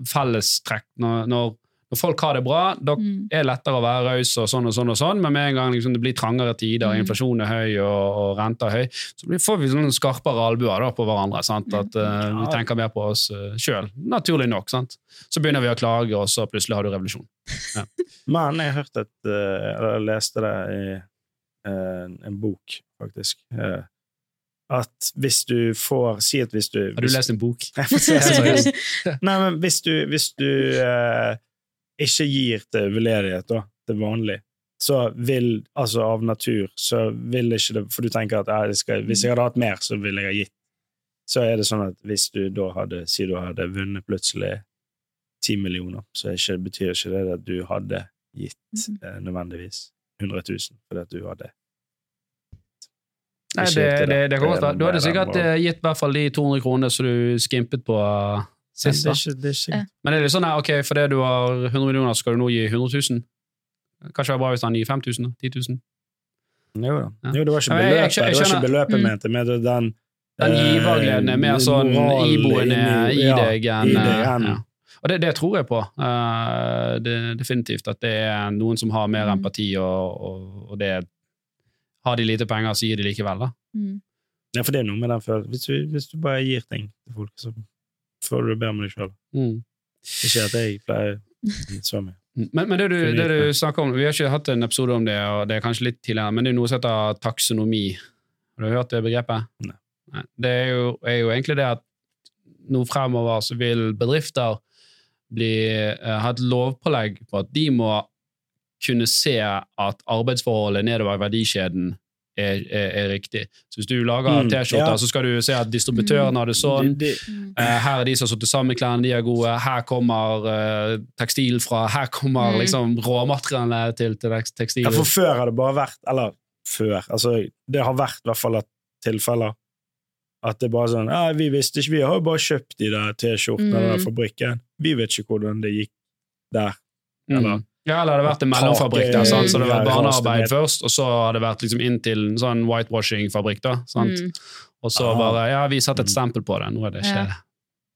fellestrekk. Når, når, når folk har det bra, da Mm. er det lettere å være raus og sånn og sånn, og sånn, men med en gang liksom, det blir trangere tider, Mm. inflasjonen er høy og, og renta er høy, så blir- får vi sånne skarpere albuer da, på hverandre. Sant? At eh, vi tenker mer på oss uh, sjøl, naturlig nok. Sant? Så begynner vi å klage, og så plutselig har du revolusjon. Men jeg har hørt et eh, Eller jeg leste det i eh, en bok, faktisk. Uh, At hvis du får Si at hvis du Har du lest en bok? Nei, men hvis du, hvis du eh, ikke gir til veldedighet, da, til vanlig, så vil, altså av natur, så vil ikke det For du tenker at jeg skal, hvis jeg hadde hatt mer, så ville jeg ha gitt. Så er det sånn at hvis du da hadde Si du hadde vunnet plutselig ti millioner, så ikke, betyr ikke det at du hadde gitt Mhm. eh, nødvendigvis 100 000 fordi at du hadde Nei, det, det, det. det kan godt være. Du hadde sikkert eh, gitt i hvert fall de 200 kronene som du skimpet på uh, Det er ikke, det er ikke. Men det er litt sånn her, ok, fordi du har 100 millioner, skal du nå gi 100 000? Kanskje det er bra hvis han gir 5000? da? 10 000? Jo da. Ja. Jo, det var ikke beløpet, jeg, jeg- jeg det var ikke beløpet Mm. mente, men den Den eh, givergleden er mer sånn iboende i deg enn eh, ja. Og det, det tror jeg på. Uh, det, definitivt. At det er noen som har mer Mm. empati, og, og, og det Har de lite penger, så gir de likevel, da. Mm. Ja, for det er noe med den følelsen. Hvis, du- hvis du bare gir ting til folk, så føler du be om deg sjøl. Mm. Ikke at jeg pleier så mye. Men, men det, du, det du snakker om, Vi har ikke hatt en episode om det, og det er kanskje litt tidligere, men det er noe som heter taksonomi. Har du hørt det begrepet? Nei. Nei. Det er jo, er jo egentlig det at nå fremover så vil bedrifter bli, uh, ha et lovpålegg på at de må kunne se at arbeidsforholdet nedover i verdikjeden er, er, er riktig. Så hvis du lager Mm, T-skjorter, ja. så skal du se at distributøren har det sånn. De, de. Mm. Eh, her er de som har sittet sammen klærne, de er gode. Her kommer uh, tekstil fra. Her kommer Mm. liksom råmaterialene til, til tekstil. ja, for før har det bare vært Eller før. Altså, det har vært i hvert fall et tilfeller at det er bare sånn ja, 'Vi visste ikke, vi har jo bare kjøpt de der T-skjortene Mm. fra fabrikken. Vi vet ikke hvordan det gikk der.' eller- mm. Ja, eller det har vært en mellomfabrikk da, sant? så det hadde vært barnearbeid først, og så hadde det vært liksom inn til en sånn whitewashing-fabrikk. da, sant? Mm. Og så Ah. bare Ja, vi satte et stempel på det, nå er det ikke Ja.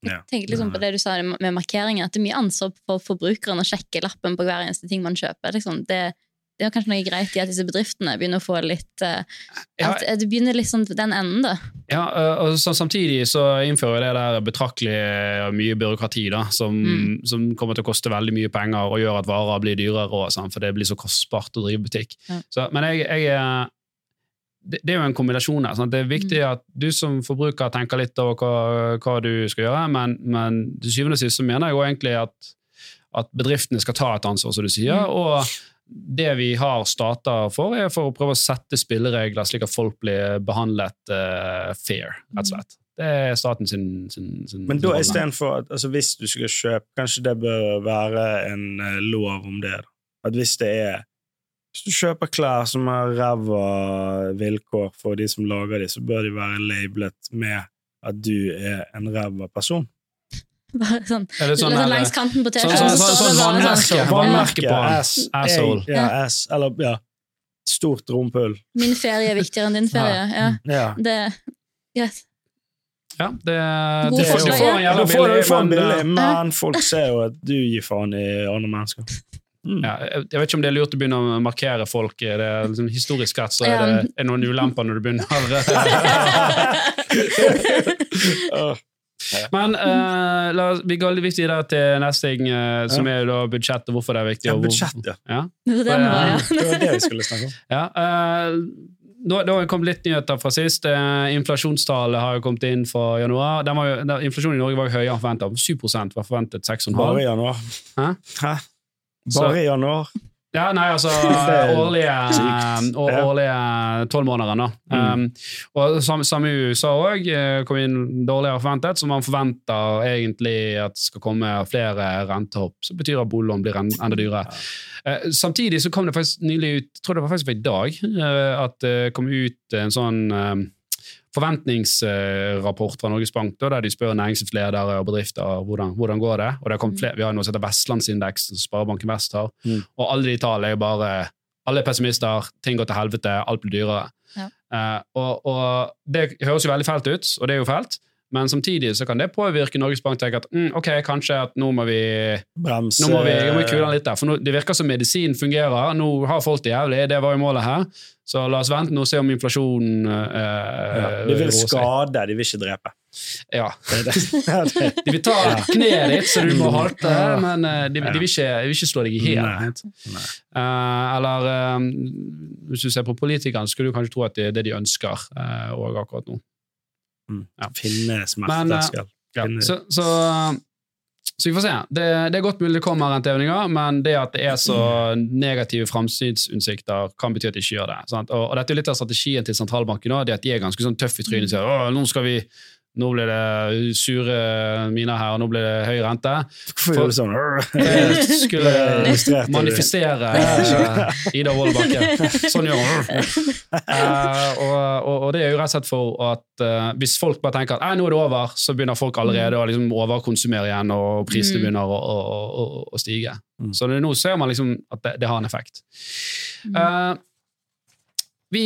Jeg tenker liksom på det du sa med markeringer, at det er mye ansvar for forbrukeren å sjekke lappen på hver eneste ting man kjøper. Liksom. Det, det er kanskje noe greit i at disse bedriftene begynner å få litt eh, Ja. at Det begynner litt sånn den enden, da. Ja, øh, og så, Samtidig så innfører det der betraktelig øh, mye byråkrati, da, som, Mm. som kommer til å koste veldig mye penger og gjør at varer blir dyrere, og sånn, for det blir så kostbart å drive butikk. Ja. Så, men jeg, jeg det, det er jo en kombinasjon her. Sant? Det er viktig Mm. at du som forbruker tenker litt over hva, hva du skal gjøre, men, men til syvende og sist så mener jeg jo egentlig at, at bedriftene skal ta et ansvar, som du sier. Mm. og det vi har stater for, er for å prøve å sette spilleregler slik at folk blir behandlet uh, fair, rett og slett. Det er staten sin, sin, sin Men da istedenfor at altså Hvis du skal kjøpe, kanskje det bør være en eh, lov om det. da. At hvis det er Hvis du kjøper klær som har ræva vilkår for de som lager de, så bør de være labelet med at du er en ræva person. Bare sånn, sånn sånn her- langs kanten på sånn- T-skjorten. sånn- så sånn- sånn vannmerke. sånn, vannmerke på ass, Asshole. Ja, ass, eller ja, stort rumpehull. Min ferie er viktigere enn din ferie. Ja. Ja. Det yes. Ja, det, God det, forslag, du får en jævla billig, men, billig, eh, men folk ser jo at du gir faen i andre mennesker. Mm. ja, jeg jeg vet ikke om det er lurt å begynne å markere folk. Det er liksom Historisk sett så er det er noen ulemper når du begynner Men uh, la vi går litt videre til neste ting, uh, som er da budsjett, og hvorfor det er viktig. Ja, budsjett, ja. Ja. Det var det det var, ja. Det var det vi skulle snakke om. Ja, uh, nå, det har jo kommet litt nyheter fra sist. Eh, inflasjonstallet har jo kommet inn fra januar. Den var jo, den, inflasjonen i Norge var jo høyere enn forventet. 7 var forventet 6,5 Bare i januar. Hæ? Hæ? Så- Bare i januar. Ja, nei, altså er årlige, Ja. årlige tolvmånederen, da. Mm. Um, og samme, i USA òg, kom inn dårligere forventet, så man forventer egentlig at det skal komme flere rentehopp. Så betyr at boliglån blir enda dyrere. Eh, samtidig så kom det faktisk nylig ut, jeg tror det var faktisk i dag, uh, at det kom ut en sånn eh, forventningsrapport fra Norges Bank, der de spør næringslivsledere og bedrifter hvordan, hvordan går det og det flere, Vi har noe som heter Vestlandsindeksen, som Sparebanken Vest har. Mm. Og alle de tallene er jo bare Alle er pessimister, ting går til helvete, alt blir dyrere. Ja. Uh, og, og det høres jo veldig fælt ut, og det er jo fælt, men samtidig så kan det påvirke Norges Bank til at mm, ok, kanskje at nå må vi Bremse nå må vi, nå må vi kule den litt der, for nå, det virker som medisin fungerer. Nå har folk det jævlig, det var jo målet her. Så la oss vente nå og se om inflasjonen eh, ja, De vil skade, de vil ikke drepe. Ja. Det er det. De vil ta kneet ditt, så du må halte, men eh, de, de, vil ikke, de vil ikke slå deg i hjel. Eh, eller eh, hvis du ser på politikerne, skulle du kanskje tro at det er det de ønsker også akkurat nå. Mm. Ja. Finne Men, eh. Ja, så, så, så vi får se. Det, det er godt mulig det kommer renteøvninger, men det at det er så negative framtidsutsiktene, kan bety at de ikke gjør det. Og, og dette er litt av strategien til sentralbanken nå, det at de er ganske sånn tøffe i trynet. og sier, nå skal vi nå blir det sure miner her, og nå blir det høy rente. Hvorfor gjør du sånn? Jeg skulle manifestere eh, Ida Wold Bakke. Sånn gjør hun. Eh, og, og, og det er jo rett og slett for at eh, hvis folk bare tenker at nå er det over, så begynner folk allerede å liksom overkonsumere igjen, og prisene Mm. begynner å, å, å, å stige. Mm. Så det, nå ser man liksom at det, det har en effekt. Mm. Vi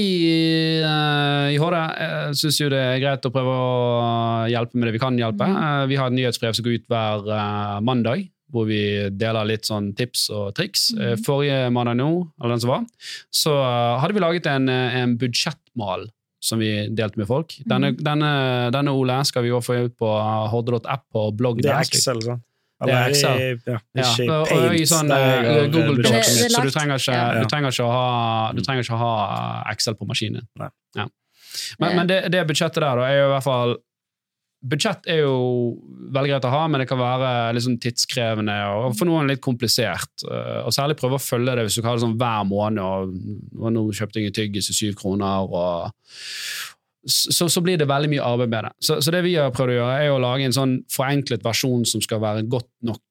uh, i HD uh, syns jo det er greit å prøve å hjelpe med det vi kan hjelpe. Eh, vi har et nyhetsbrev som går ut hver uh, mandag, hvor vi deler litt sånn tips og triks. Mm. Forrige mandag nå, eller den som var, så hadde vi laget en, en budsjettmal som vi delte med folk. Denne, Mm. denne, denne Ole skal vi få ut på horde.app og blogg. Det er Excel, sånn. Det er Excel. i- Ja, ja, ikke og Paint. i sånn eh, Google eh, Docs, er så du trenger ikke, du trenger ikke, å, ha, du trenger ikke å ha Excel på maskinen. Ja. Men, men det, det budsjettet der da, er jo i hvert fall Budsjett er jo veldig greit å ha, men det kan være sånn tidskrevende og for noen litt komplisert. Eh, Og særlig prøve å følge det hvis du har det sånn hver måned. og, og Nå kjøpte jeg en tyggis til syv kroner. og så, så blir det veldig mye arbeid med det. Så, så det vi har prøvd å gjøre, er å lage en sånn forenklet versjon som skal være godt nok.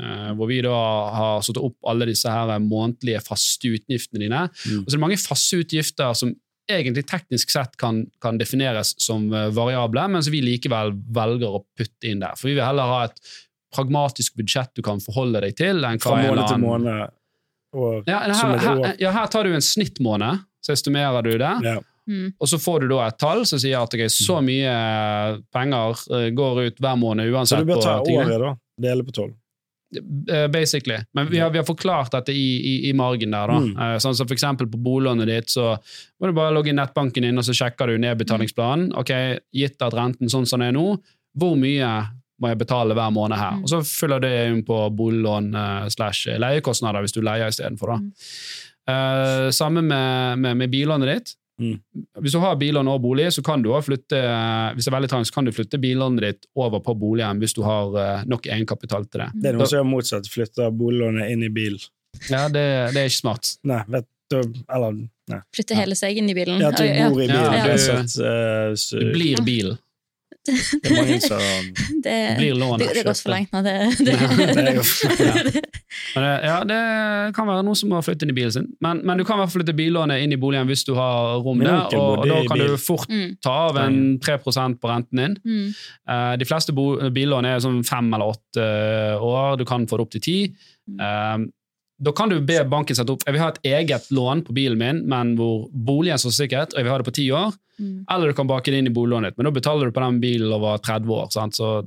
eh, hvor vi da har satt opp alle disse her månedlige faste utgiftene dine. Mm. Og så er det mange faste utgifter som egentlig teknisk sett kan, kan defineres som eh, variable, men som vi likevel velger å putte inn der. For vi vil heller ha et pragmatisk budsjett du kan forholde deg til. enn Fra hva måned til måned. Og, Ja, her, her, ja, her tar du en snittmåned, så estimerer du det. Ja. Mm. Og så får du da et tall som sier at okay, så mye penger eh, går ut hver måned uansett. Så du bør ta året, da. Dele på tolv. eh, basically. Men vi har, vi har forklart dette i, i, i margen der. da. Mm. Eh, Sånn som for eksempel På bolånet ditt så må du bare logge inn nettbanken din, og så sjekker du nedbetalingsplanen. Ok, Gitt at renten sånn som den er nå, hvor mye må jeg betale hver måned her? Mm. Og så fyller det inn på boliglån eh, slash leiekostnader hvis du leier istedenfor. Mm. Uh, samme med, med, med billånet ditt. Mm. Hvis du har billån og bolig, så kan du også flytte hvis det er veldig trang, så kan du flytte billånet ditt over på boligen hvis du har eh, nok egenkapital til det. Det er noen som gjør motsatt. Flytter boliglånet inn i bil. Ja, det, det er ikke smart. Nei, vet du Eller. Flytte hele seg inn i bilen. Ja, at du bor i bilen. Ja, du- eh, Du blir bil. Det er mange som Det, blir det, lånet. det går så for langt nå. Det, det er det, det, ja, det kan være noen som må flytte inn i bilen sin. Men, men du kan i hvert fall flytte billånet inn i boligen hvis du har rom der, og, da kan du fort mm, ta av en 3% på renten din. mm, Eh, de fleste billån er sånn fem eller åtte år. Du kan få det opp til ti. Mm. Eh, da kan du be banken sette opp Jeg vil ha et eget lån på bilen min, men hvor boligen står sikkert, og jeg vil ha det på ti år. mm. Eller du kan bake det inn i boliglånet ditt, men da betaler du på den bilen over 30 år. Sant? Så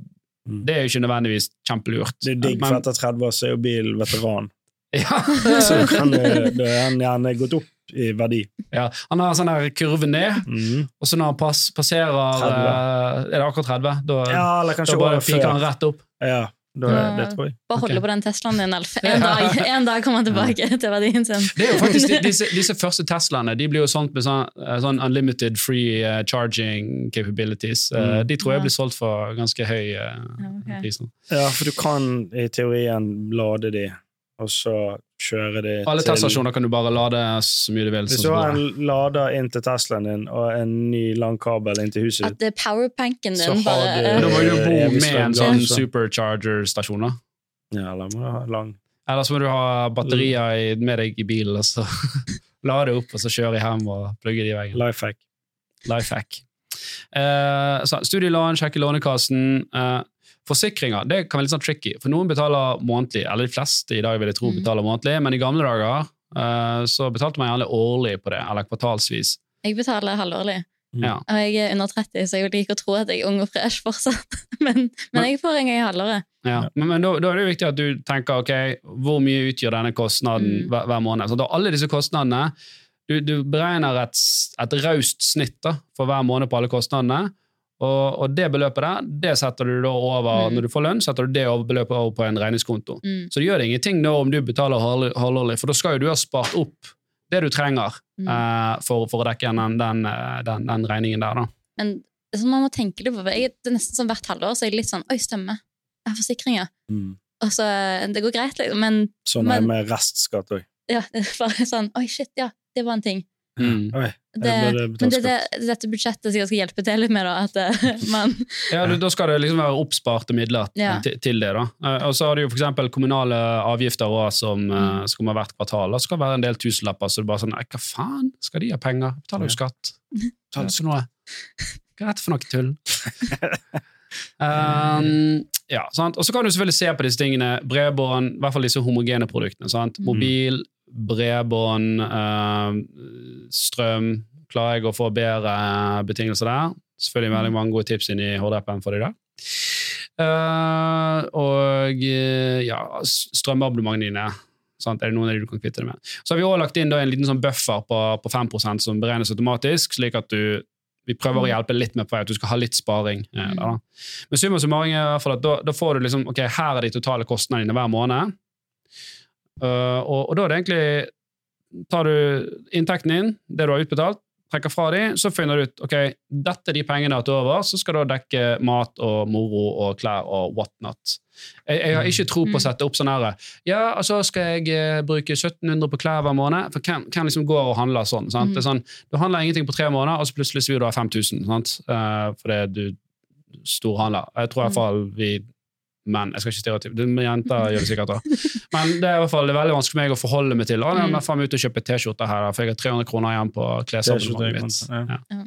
Mm. det er jo ikke nødvendigvis kjempelurt. Det er digg, for etter 30 år så er jo bil veteran. ja. Så kan den er gjerne gått opp i verdi. ja. Han har en sånn der kurve ned, mm. og så når han pass, passerer 30. eh, Er det akkurat 30? Da, Ja, eller da kanskje bare året piker han før. rett opp. Ja, da det tror jeg. Bare holde okay. på den Teslaen din, Alf. En dag, en dag kommer han tilbake til verdien sin. Det er jo faktisk de- disse, disse første Teslaene de blir jo solgt med sånn, eh, sånn unlimited free eh, charging capabilities. Eh, Mm. De tror jeg Ja. blir solgt for ganske høy uh, Ja, ok. pris. Ja, for du kan i teorien lade de, og så kjøre de Alle til Tesla-stasjoner kan du bare lade så mye du vil. Hvis sånn du har en lader inn til Teslaen din og en ny lang kabel inn til huset At det er powerpanken din har bare Da må du bo med en sånn supercharger-stasjon. da. ja, eller må du ha lang Eller så må du ha batterier med deg i bilen, og så lade opp, og så kjøre hjem og plugge de i veggen. life hack. Life hack. Uh, så studielån, sjekke Lånekassen. Eh, forsikringer det kan være litt sånn tricky, for noen betaler månedlig. Eller de fleste i dag vil jeg tro Mhm. betaler månedlig, men i gamle dager uh, så betalte man gjerne årlig på det, eller kvartalsvis. Jeg betaler halvårlig. Mm. Ja. Og jeg er under 30, så jeg liker å tro at jeg er ung og fresh fortsatt. Men, men jeg får en gang i halvåret. Ja. Men, men da, da er det jo viktig at du tenker ok, hvor mye utgjør denne kostnaden Mm. hver, hver måned. Så da alle disse kostnadene Du, du beregner et, et raust snitt da, for hver måned på alle kostnadene. Og, og det beløpet der, det setter du da over Mm. når du får lønn, setter du det over beløpet over på en regningskonto. Mm. Så det gjør det ingenting nå om du betaler halvårlig, for da skal jo du ha spart opp det du trenger Mm. eh, for, for å dekke den, den, eh, den, den regningen der. da. Men er sånn man må tenke det på. Jeg, det er nesten sånn hvert halvår så er jeg litt sånn Oi, stemmer. Jeg har forsikringer. Mm. Og så, Det går greit, liksom. Men Sånn er det med restskatt òg. ja, det er bare sånn Oi, shit, ja. Det var en ting. Mm. Oi, Det, men det, det, dette budsjettet sikkert skal hjelpe til litt med, da. At eh, man Ja, du, Da skal det liksom være oppsparte midler Ja. til, til det. da. Eh, Og så har du jo f.eks. kommunale avgifter også, som, Mm. eh, som kommer hvert kvartal. Det skal være en del tusenlapper, så det er bare sånn hva faen? Skal de ha penger? Betaler jo skatt. Betaler ikke noe. Hva er dette for noe tull? um, ja, sant? Og så kan du selvfølgelig se på disse tingene. Bredbånd, i hvert fall disse homogene produktene. Sant? Mm. Mobil, bredbånd, eh, strøm. Klarer jeg å få bedre betingelser der? Selvfølgelig veldig mange gode tips inn i HD-appen for deg der. Eh, og eh, ja, strømabonnementene dine. Sant? Er det noen av de du kan kvitte deg med? Så har vi også lagt inn da en liten sånn buffer på, på 5% som beregnes automatisk, slik at du vi prøver å Mm. hjelpe litt med på vei, at du skal ha litt sparing. eh, Mm. da. Men summa summarum er i hvert fall at da, da får du liksom ok, her er de totale kostnadene dine hver måned. Eh, og, og da er det egentlig Tar du inntekten din, det du har utbetalt, trekker fra de, så finner du ut ok, dette er de pengene du har over, så skal du dekke mat og moro og klær og whatnot. Jeg, jeg har ikke tro på å Mm. sette opp sånn herre Ja, altså skal jeg eh, bruke 1700 på klær hver måned? For hvem, hvem liksom går og handler sånn? sant? Mm. Det er sånn du handler ingenting på tre måneder, og så plutselig vil du ha 5000 sant? Uh, fordi du storhandler. Jeg tror i hvert fall vi menn Jeg skal ikke stereotype, jenter gjør det sikkert da. Men det er i hvert fall det er veldig vanskelig for meg å forholde meg til. Å, nei, Mm. men faen ut og kjøpe T-skjorte her, for jeg har 300 kroner igjen på klesabonnementet mitt. Ja.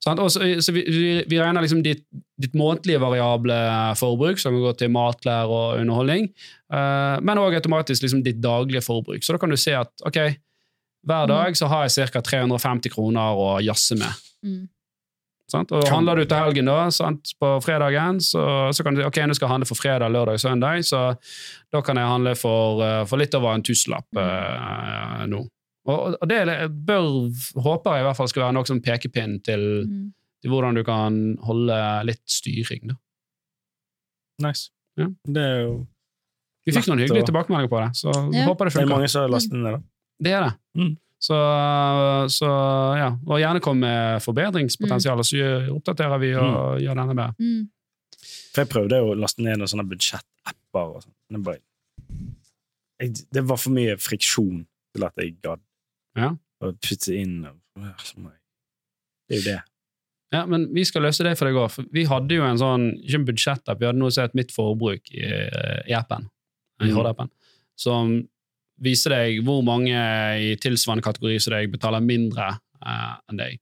Så, så vi, regner liksom ditt, ditt månedlige variable forbruk, som kan gå til matklær og underholdning, eh, men òg automatisk liksom ditt daglige forbruk. Så da kan du se at ok, hver Mm. dag så har jeg ca. 350 kroner å jazze med. mm. Sant? Og Handler du til helgen da, sant? på fredagen, så, så kan du si ok, nå skal jeg handle for fredag, lørdag, søndag, så da kan jeg handle for, eh, for litt over en tusenlapp eh, nå. Og, og det bør, håper jeg i hvert fall skal være noe som pekepinn til, Mm. til hvordan du kan holde litt styring. Da. Nice. Ja. Det er jo Vi fikk noen hyggelige og... tilbakemeldinger på det, så Ja. håper det funker. Det er mange som har lastet ned, da. Det er det. Mm. Så, så ja, og gjerne kom med forbedringspotensial, så oppdaterer vi og gjør denne bedre. Mm. For jeg prøvde å laste ned noen sånne budsjettapper. og sånn. Det, bare, jeg, det var for mye friksjon til at jeg gadd Ja. å putte inn. og- Det er jo det. Ja, men vi skal løse det for deg òg. Vi hadde jo en sånn, ikke en budsjettapp, vi hadde noe som het Mitt forbruk i, i appen, i Mhm. HD-appen, som viser deg hvor mange i tilsvarende kategori som deg betaler mindre eh, enn deg.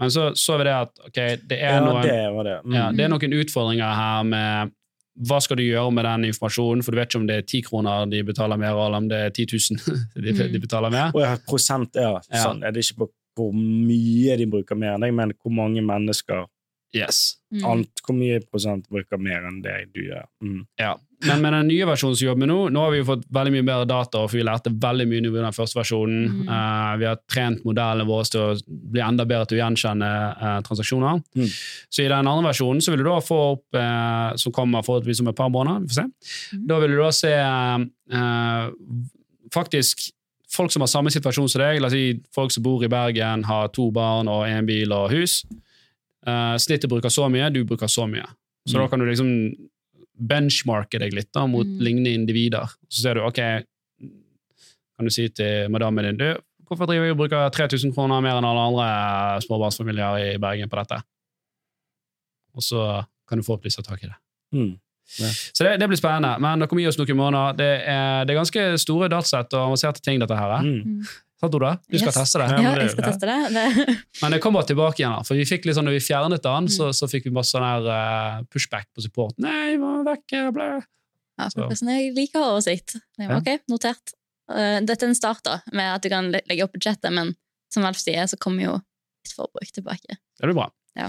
Men så så vi det at okay, det er Ja, noen det det. Mm. Ja, det er noen utfordringer her med hva skal du gjøre med den informasjonen, for du vet ikke om det er 10 kroner de betaler mer, eller om det er 10 000 de, Mm. de betaler mer. Og ja, prosent, ja. Ja. Sånn. Er det ikke på hvor mye de bruker mer enn deg, men hvor mange mennesker Yes. Mm. Alt, Hvor mye prosent bruker mer enn det du gjør? Mm. Ja. Men med den nye versjonen som vi jobber med nå, nå har vi jo fått veldig mye bedre data, for vi lærte veldig mye i den første versjonen. Mm. Uh, vi har trent modellene våre til å bli enda bedre til å gjenkjenne uh, transaksjoner. Mm. Så i den andre versjonen så vil du da få opp, uh, som kommer forholdsvis om et par måneder, vi får se. Mm. Da vil du da se eh, faktisk folk som har samme situasjon som deg, la oss si folk som bor i Bergen, har to barn og en bil og hus. Uh, snittet bruker så mye, du bruker så mye. Så Mm. da kan du liksom benchmarke deg litt da, mot Mm. lignende individer. Så ser du, ok, kan du si til madammen din, du, hvorfor driver vi og bruker 3000 kroner mer enn alle andre småbarnsfamilier i Bergen på dette? Og så kan du forhåpentligvis ta tak i det. Mm. Så det, det blir spennende, men det kommer gi oss noen måneder. Det er, det er ganske store datasett og avanserte ting, dette her. Mm. Sant, Oda? Du skal Yes. teste det. Ja, jeg skal teste det. det. Men det kommer tilbake igjen. For vi fikk litt sånn, når vi fjernet den, Mm. så, så fikk vi masse sånn her eh, pushback på support. Nei, må vekk, ble. Ja, Så. jeg liker oversikt. Jeg var, Ok, notert. Eh, Dette er en start da, med at du kan legge opp budsjettet, men som Alf sier, så kommer jo litt forbruk tilbake. Det blir bra. Ja.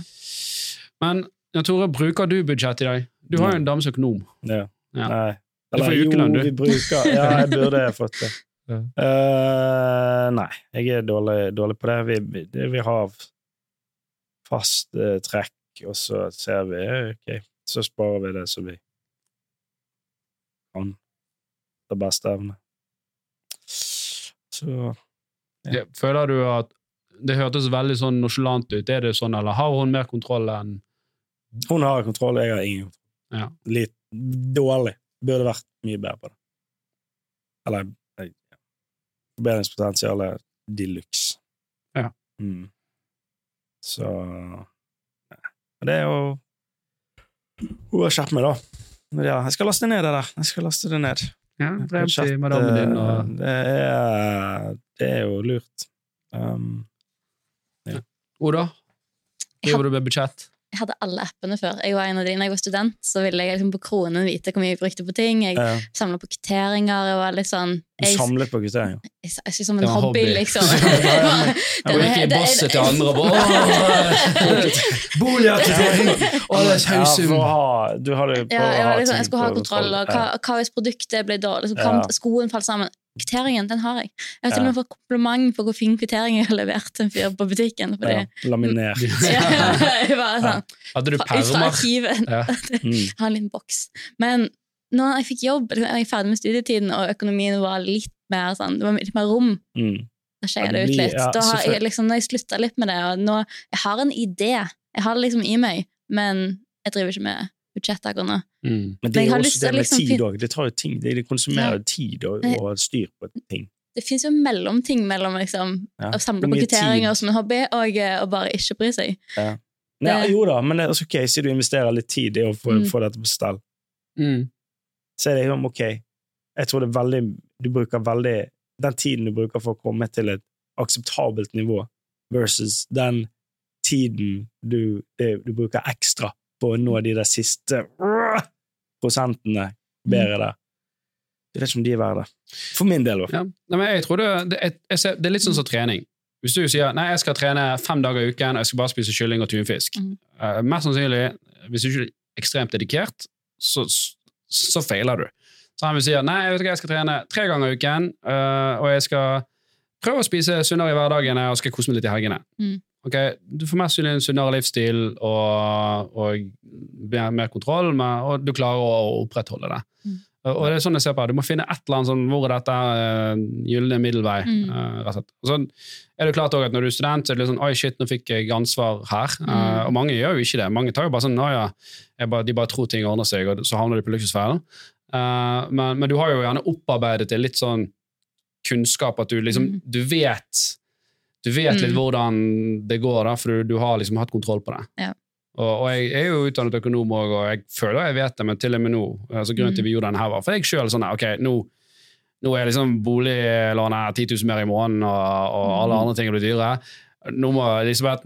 Men Jan Tore, bruker du budsjett i dag? Du har jo en dame økonom. Ja. Ja. Nei. Du får Eller, ukelønn, jo, du. vi bruker Ja, jeg burde fått det. Ja. Eh, nei, jeg er dårlig, dårlig på det. Vi, vi har fast uh, trekk, og så ser vi Ok, så sparer vi det så vi kan det beste evne. Så Ja. Føler du at det hørtes veldig sånn nonchalant ut? Er det sånn, eller har hun mer kontroll enn hun har kontroll, jeg har ingen kontroll. Ja. Litt dårlig. Burde vært mye bedre på det. Eller ja. Forbedringspotensialet de luxe. Ja. Mm. Så ja. Men Det er jo Hun har skjerpet meg, da. Men ja, jeg skal laste ned det der. Jeg skal laste det ned. ja, Budsjett, din? Og, det, er, det er jo lurt. Um, Oda, driver du med budsjett? Jeg hadde alle appene før. Jeg var en av de, når jeg var student, så ville jeg liksom på kronen vite hvor mye jeg brukte på ting. Jeg ja. samla på kvitteringer. Jeg var litt sånn du samlet på kvitteringer. jeg, jeg, jeg, som en hobby, hobby. liksom. Jeg Det- gikk i bosset til andre og bare det er Ja, jeg, liksom, jeg skulle ha kontroll, og hva, hva hvis produktet ble dårlig? Liksom, skoen falt sammen? Kvitteringen, den har jeg. Jeg har til og med fått kompliment for hvor fin kvittering jeg har levert til en fyr på butikken. Fordi, ja, laminert. ja, jeg var sånn, Hadde du permer? Ja. Mm. Har en liten boks. Men når jeg fikk jobb, liksom, jeg var ferdig med studietiden, og økonomien var litt mer sånn, det var litt mer rom, Mm. da skjer det det ut litt. da har jeg, liksom, når jeg slutta litt med det, og nå, jeg har en idé, jeg har det liksom i meg, men jeg driver ikke med budsjett akkurat nå. Mm. Men det er jo også det med liksom tid òg. Det tar jo ting. Det, det konsumerer jo tid å Nei. ha styr på ting. Det fins jo mellomting mellom liksom, Ja. å samle på kvitteringer som en hobby, og eh, å bare ikke bry seg. Ja, Det- jo da, men det altså, ok, siden du investerer litt tid i å få, Mm. få dette på stell. Mm. Så er det jo ok. Jeg tror det er veldig Du bruker veldig Den tiden du bruker for å komme til et akseptabelt nivå, versus den tiden du, du bruker ekstra på å nå de der siste prosentene bedre der. Jeg vet ikke om de er verdt det. For min del, i hvert fall. Ja. Nei, jeg tror det, det, jeg, ser, det er litt sånn som trening. Hvis du sier nei, jeg skal trene fem dager i uken, og jeg skal bare spise kylling og tunfisk Mm. uh, Mest sannsynlig, hvis du ikke er ekstremt dedikert, så, så feiler du. Så han vil si nei, jeg, vet ikke, jeg skal trene tre ganger i uken, uh, og jeg skal prøve å spise sunnere i hverdagene og skal kose meg litt i helgene. Mm. Ok, Du får mest sannsynlig en sunnere livsstil og, og mer, mer kontroll, med, og du klarer å opprettholde det. Mm. Og det er sånn jeg ser på. Du må finne et eller annet sånn, hvor er dette uh, gylne middelvei. Mm. Uh, rett og slett. Og så er det klart også at Når du er student, så er det litt sånn Oi, shit, nå fikk jeg ansvar her. Uh, Mm. og mange gjør jo ikke det. Mange tar jo bare sånn Å ja, bare, de bare tror ting ordner seg, og så havner de på luksusfellen. Uh, men, men du har jo gjerne opparbeidet deg litt sånn kunnskap at du liksom Mm. Du vet du vet litt Mm. hvordan det går, da, for du, du har liksom hatt kontroll på det. Ja. Og, og jeg er jo utdannet økonom òg, og jeg føler jeg vet det, men til og med nå altså Grunnen til Mm. vi gjorde denne her, var for jeg sjøl sånn Ok, nå, nå er liksom boliglånet 10 000 mer i måneden, og, og alle Mm. andre ting blitt dyre. Nå må Elisabeth,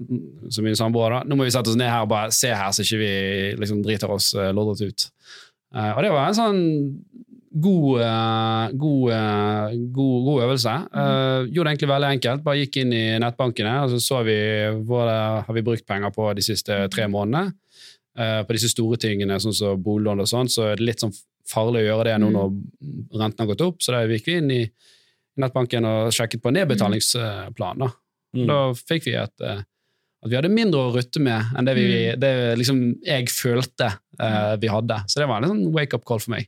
som min samboer, da, nå må vi sette oss ned her og bare se her, så ikke vi liksom driter oss uh, lodret ut. Eh, og det var en sånn god, eh, god, eh, god, god øvelse. Eh, gjorde det egentlig veldig enkelt. Bare gikk inn i nettbankene, og så så vi hva det har vi brukt penger på de siste tre månedene. Uh, på disse store tingene, sånn som boliglån og sånn, så er det litt sånn farlig å gjøre det nå Mm. når renten har gått opp. Så da gikk vi inn i nettbanken og sjekket på nedbetalingsplan. Da, Mm. da fikk vi et at vi hadde mindre å rutte med enn det, vi, Mm. det liksom jeg følte uh, vi hadde. Så det var en sånn wake-up call for meg.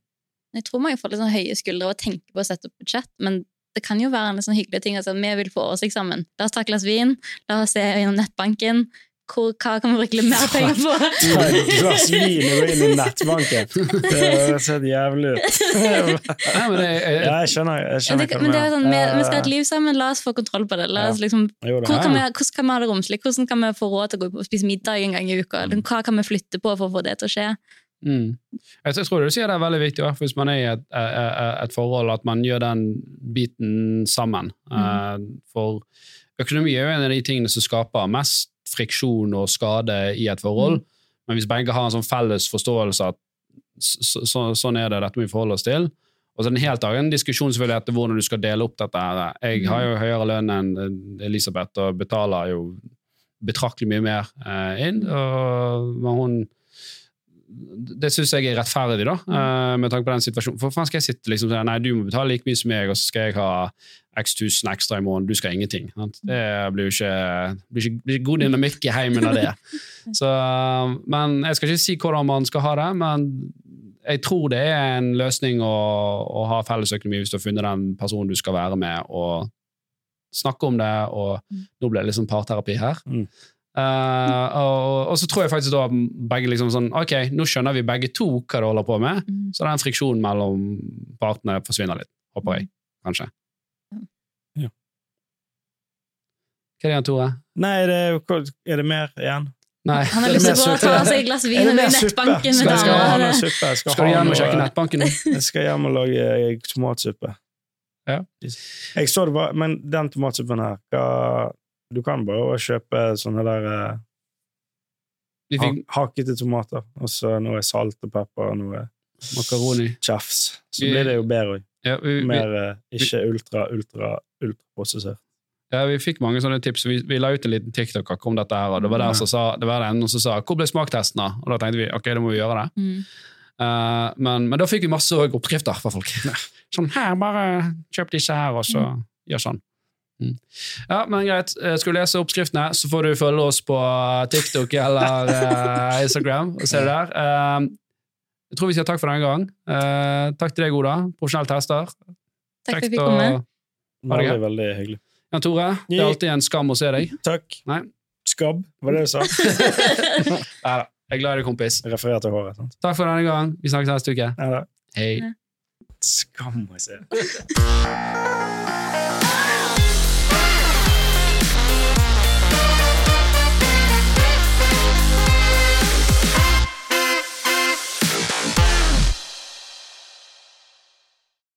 Jeg tror mange får litt sånn høye skuldre og å tenke på å sette opp budsjett, men det kan jo være en litt sånn hyggelig ting. Altså, vi vil få oversikt sammen. La oss ta et glass vin, la oss se gjennom nettbanken. Hvor, hva kan vi bruke litt mer penger på? Ta et glass vin og gå inn i nettbanken. Det ser jævlig ut. ja, men det, jeg, skjønner, jeg Ja, skjønner det, men det er sånn, vi, vi skal ha et liv sammen, la oss få kontroll på det. La oss liksom, hvor kan vi, hvordan kan vi ha det romslig? Hvordan kan vi få råd til å gå ut og spise middag en gang i uka? Hva kan vi flytte på for å få det til å skje? Mm. jeg, jeg tror du sier det er veldig viktig, hvis man er i et, et, et forhold, at man gjør den biten sammen. Mm. for økonomi er jo en av de tingene som skaper mest friksjon og skade i et forhold. Men hvis begge har en sånn felles forståelse at så, så, sånn er det, dette må vi forholde oss til. Og så er det en helt annen diskusjon selvfølgelig etter hvordan du skal dele opp dette. her. Jeg har jo høyere lønn enn Elisabeth og betaler jo betraktelig mye mer eh, inn. Og, hun det syns jeg er rettferdig, da, eh, med tanke på den situasjonen. For faen skal jeg sitte liksom si nei, du må betale like mye som meg, og så skal jeg ha x tusen ekstra i måneden, du skal ha ingenting. Sant? Det blir jo ikke, blir ikke, blir god dynamikk i heimen av det. Så, men Jeg skal ikke si hvordan man skal ha det, men jeg tror det er en løsning å, å ha felles økonomi hvis du har funnet den personen du skal være med, og snakke om det. og Nå ble det sånn parterapi her. Mm. Eh, og, og så tror jeg faktisk da begge liksom sånn Ok, nå skjønner vi begge to hva det holder på med, Mm. så den friksjonen mellom partene forsvinner litt, håper jeg. Kanskje. Ja. Hva er det igjen, Tore? Nei, det er, er det mer igjen? Nei. Han har lyst til å ta seg et glass vin suppe? nettbanken Skal, Skal, skal skal, Skal, Skal du hjem og sjekke nettbanken? Jeg skal hjem og lage eh, tomatsuppe. Ja. Jeg så det var, Men den tomatsuppen her hva, Du kan bare kjøpe sånne der eh, ha, fikk hakkete tomater, og så noe salt og pepper og noe makaroni. tjafs. Så Vi- blir det jo bedre òg. Ja, vi, vi, Mer eh, ikke ultra, ultra, ultraprosessert. ja, vi fikk mange sånne tips. Vi, vi la ut en liten TikTok om dette, her, og det var der som sa, det var den som sa 'Hvor ble smaktesten?' da? Og da tenkte vi ok, da må vi gjøre det. Mm. Uh, men, men da fikk vi masse oppskrifter fra folk. Sånn her, bare kjøp disse her, og så gjør sånn. Mm. Ja, men greit. Eh, Skal du lese oppskriftene, så får du følge oss på TikTok eller eh, Instagram. og se det der. Eh, jeg tror vi sier takk for denne gang. Eh, takk til deg, Oda. Profesjonell tester. Takk for at vi fikk komme. det Veldig, veldig hyggelig. Jan Tore, det er alltid en skam å se deg. Takk. Nei. Skabb, var det du sa? Neida, Jeg er glad i deg, kompis. Referer til håret. sant? Takk for denne gang. Vi snakkes neste uke. Ja, da. Hei. Skam å se.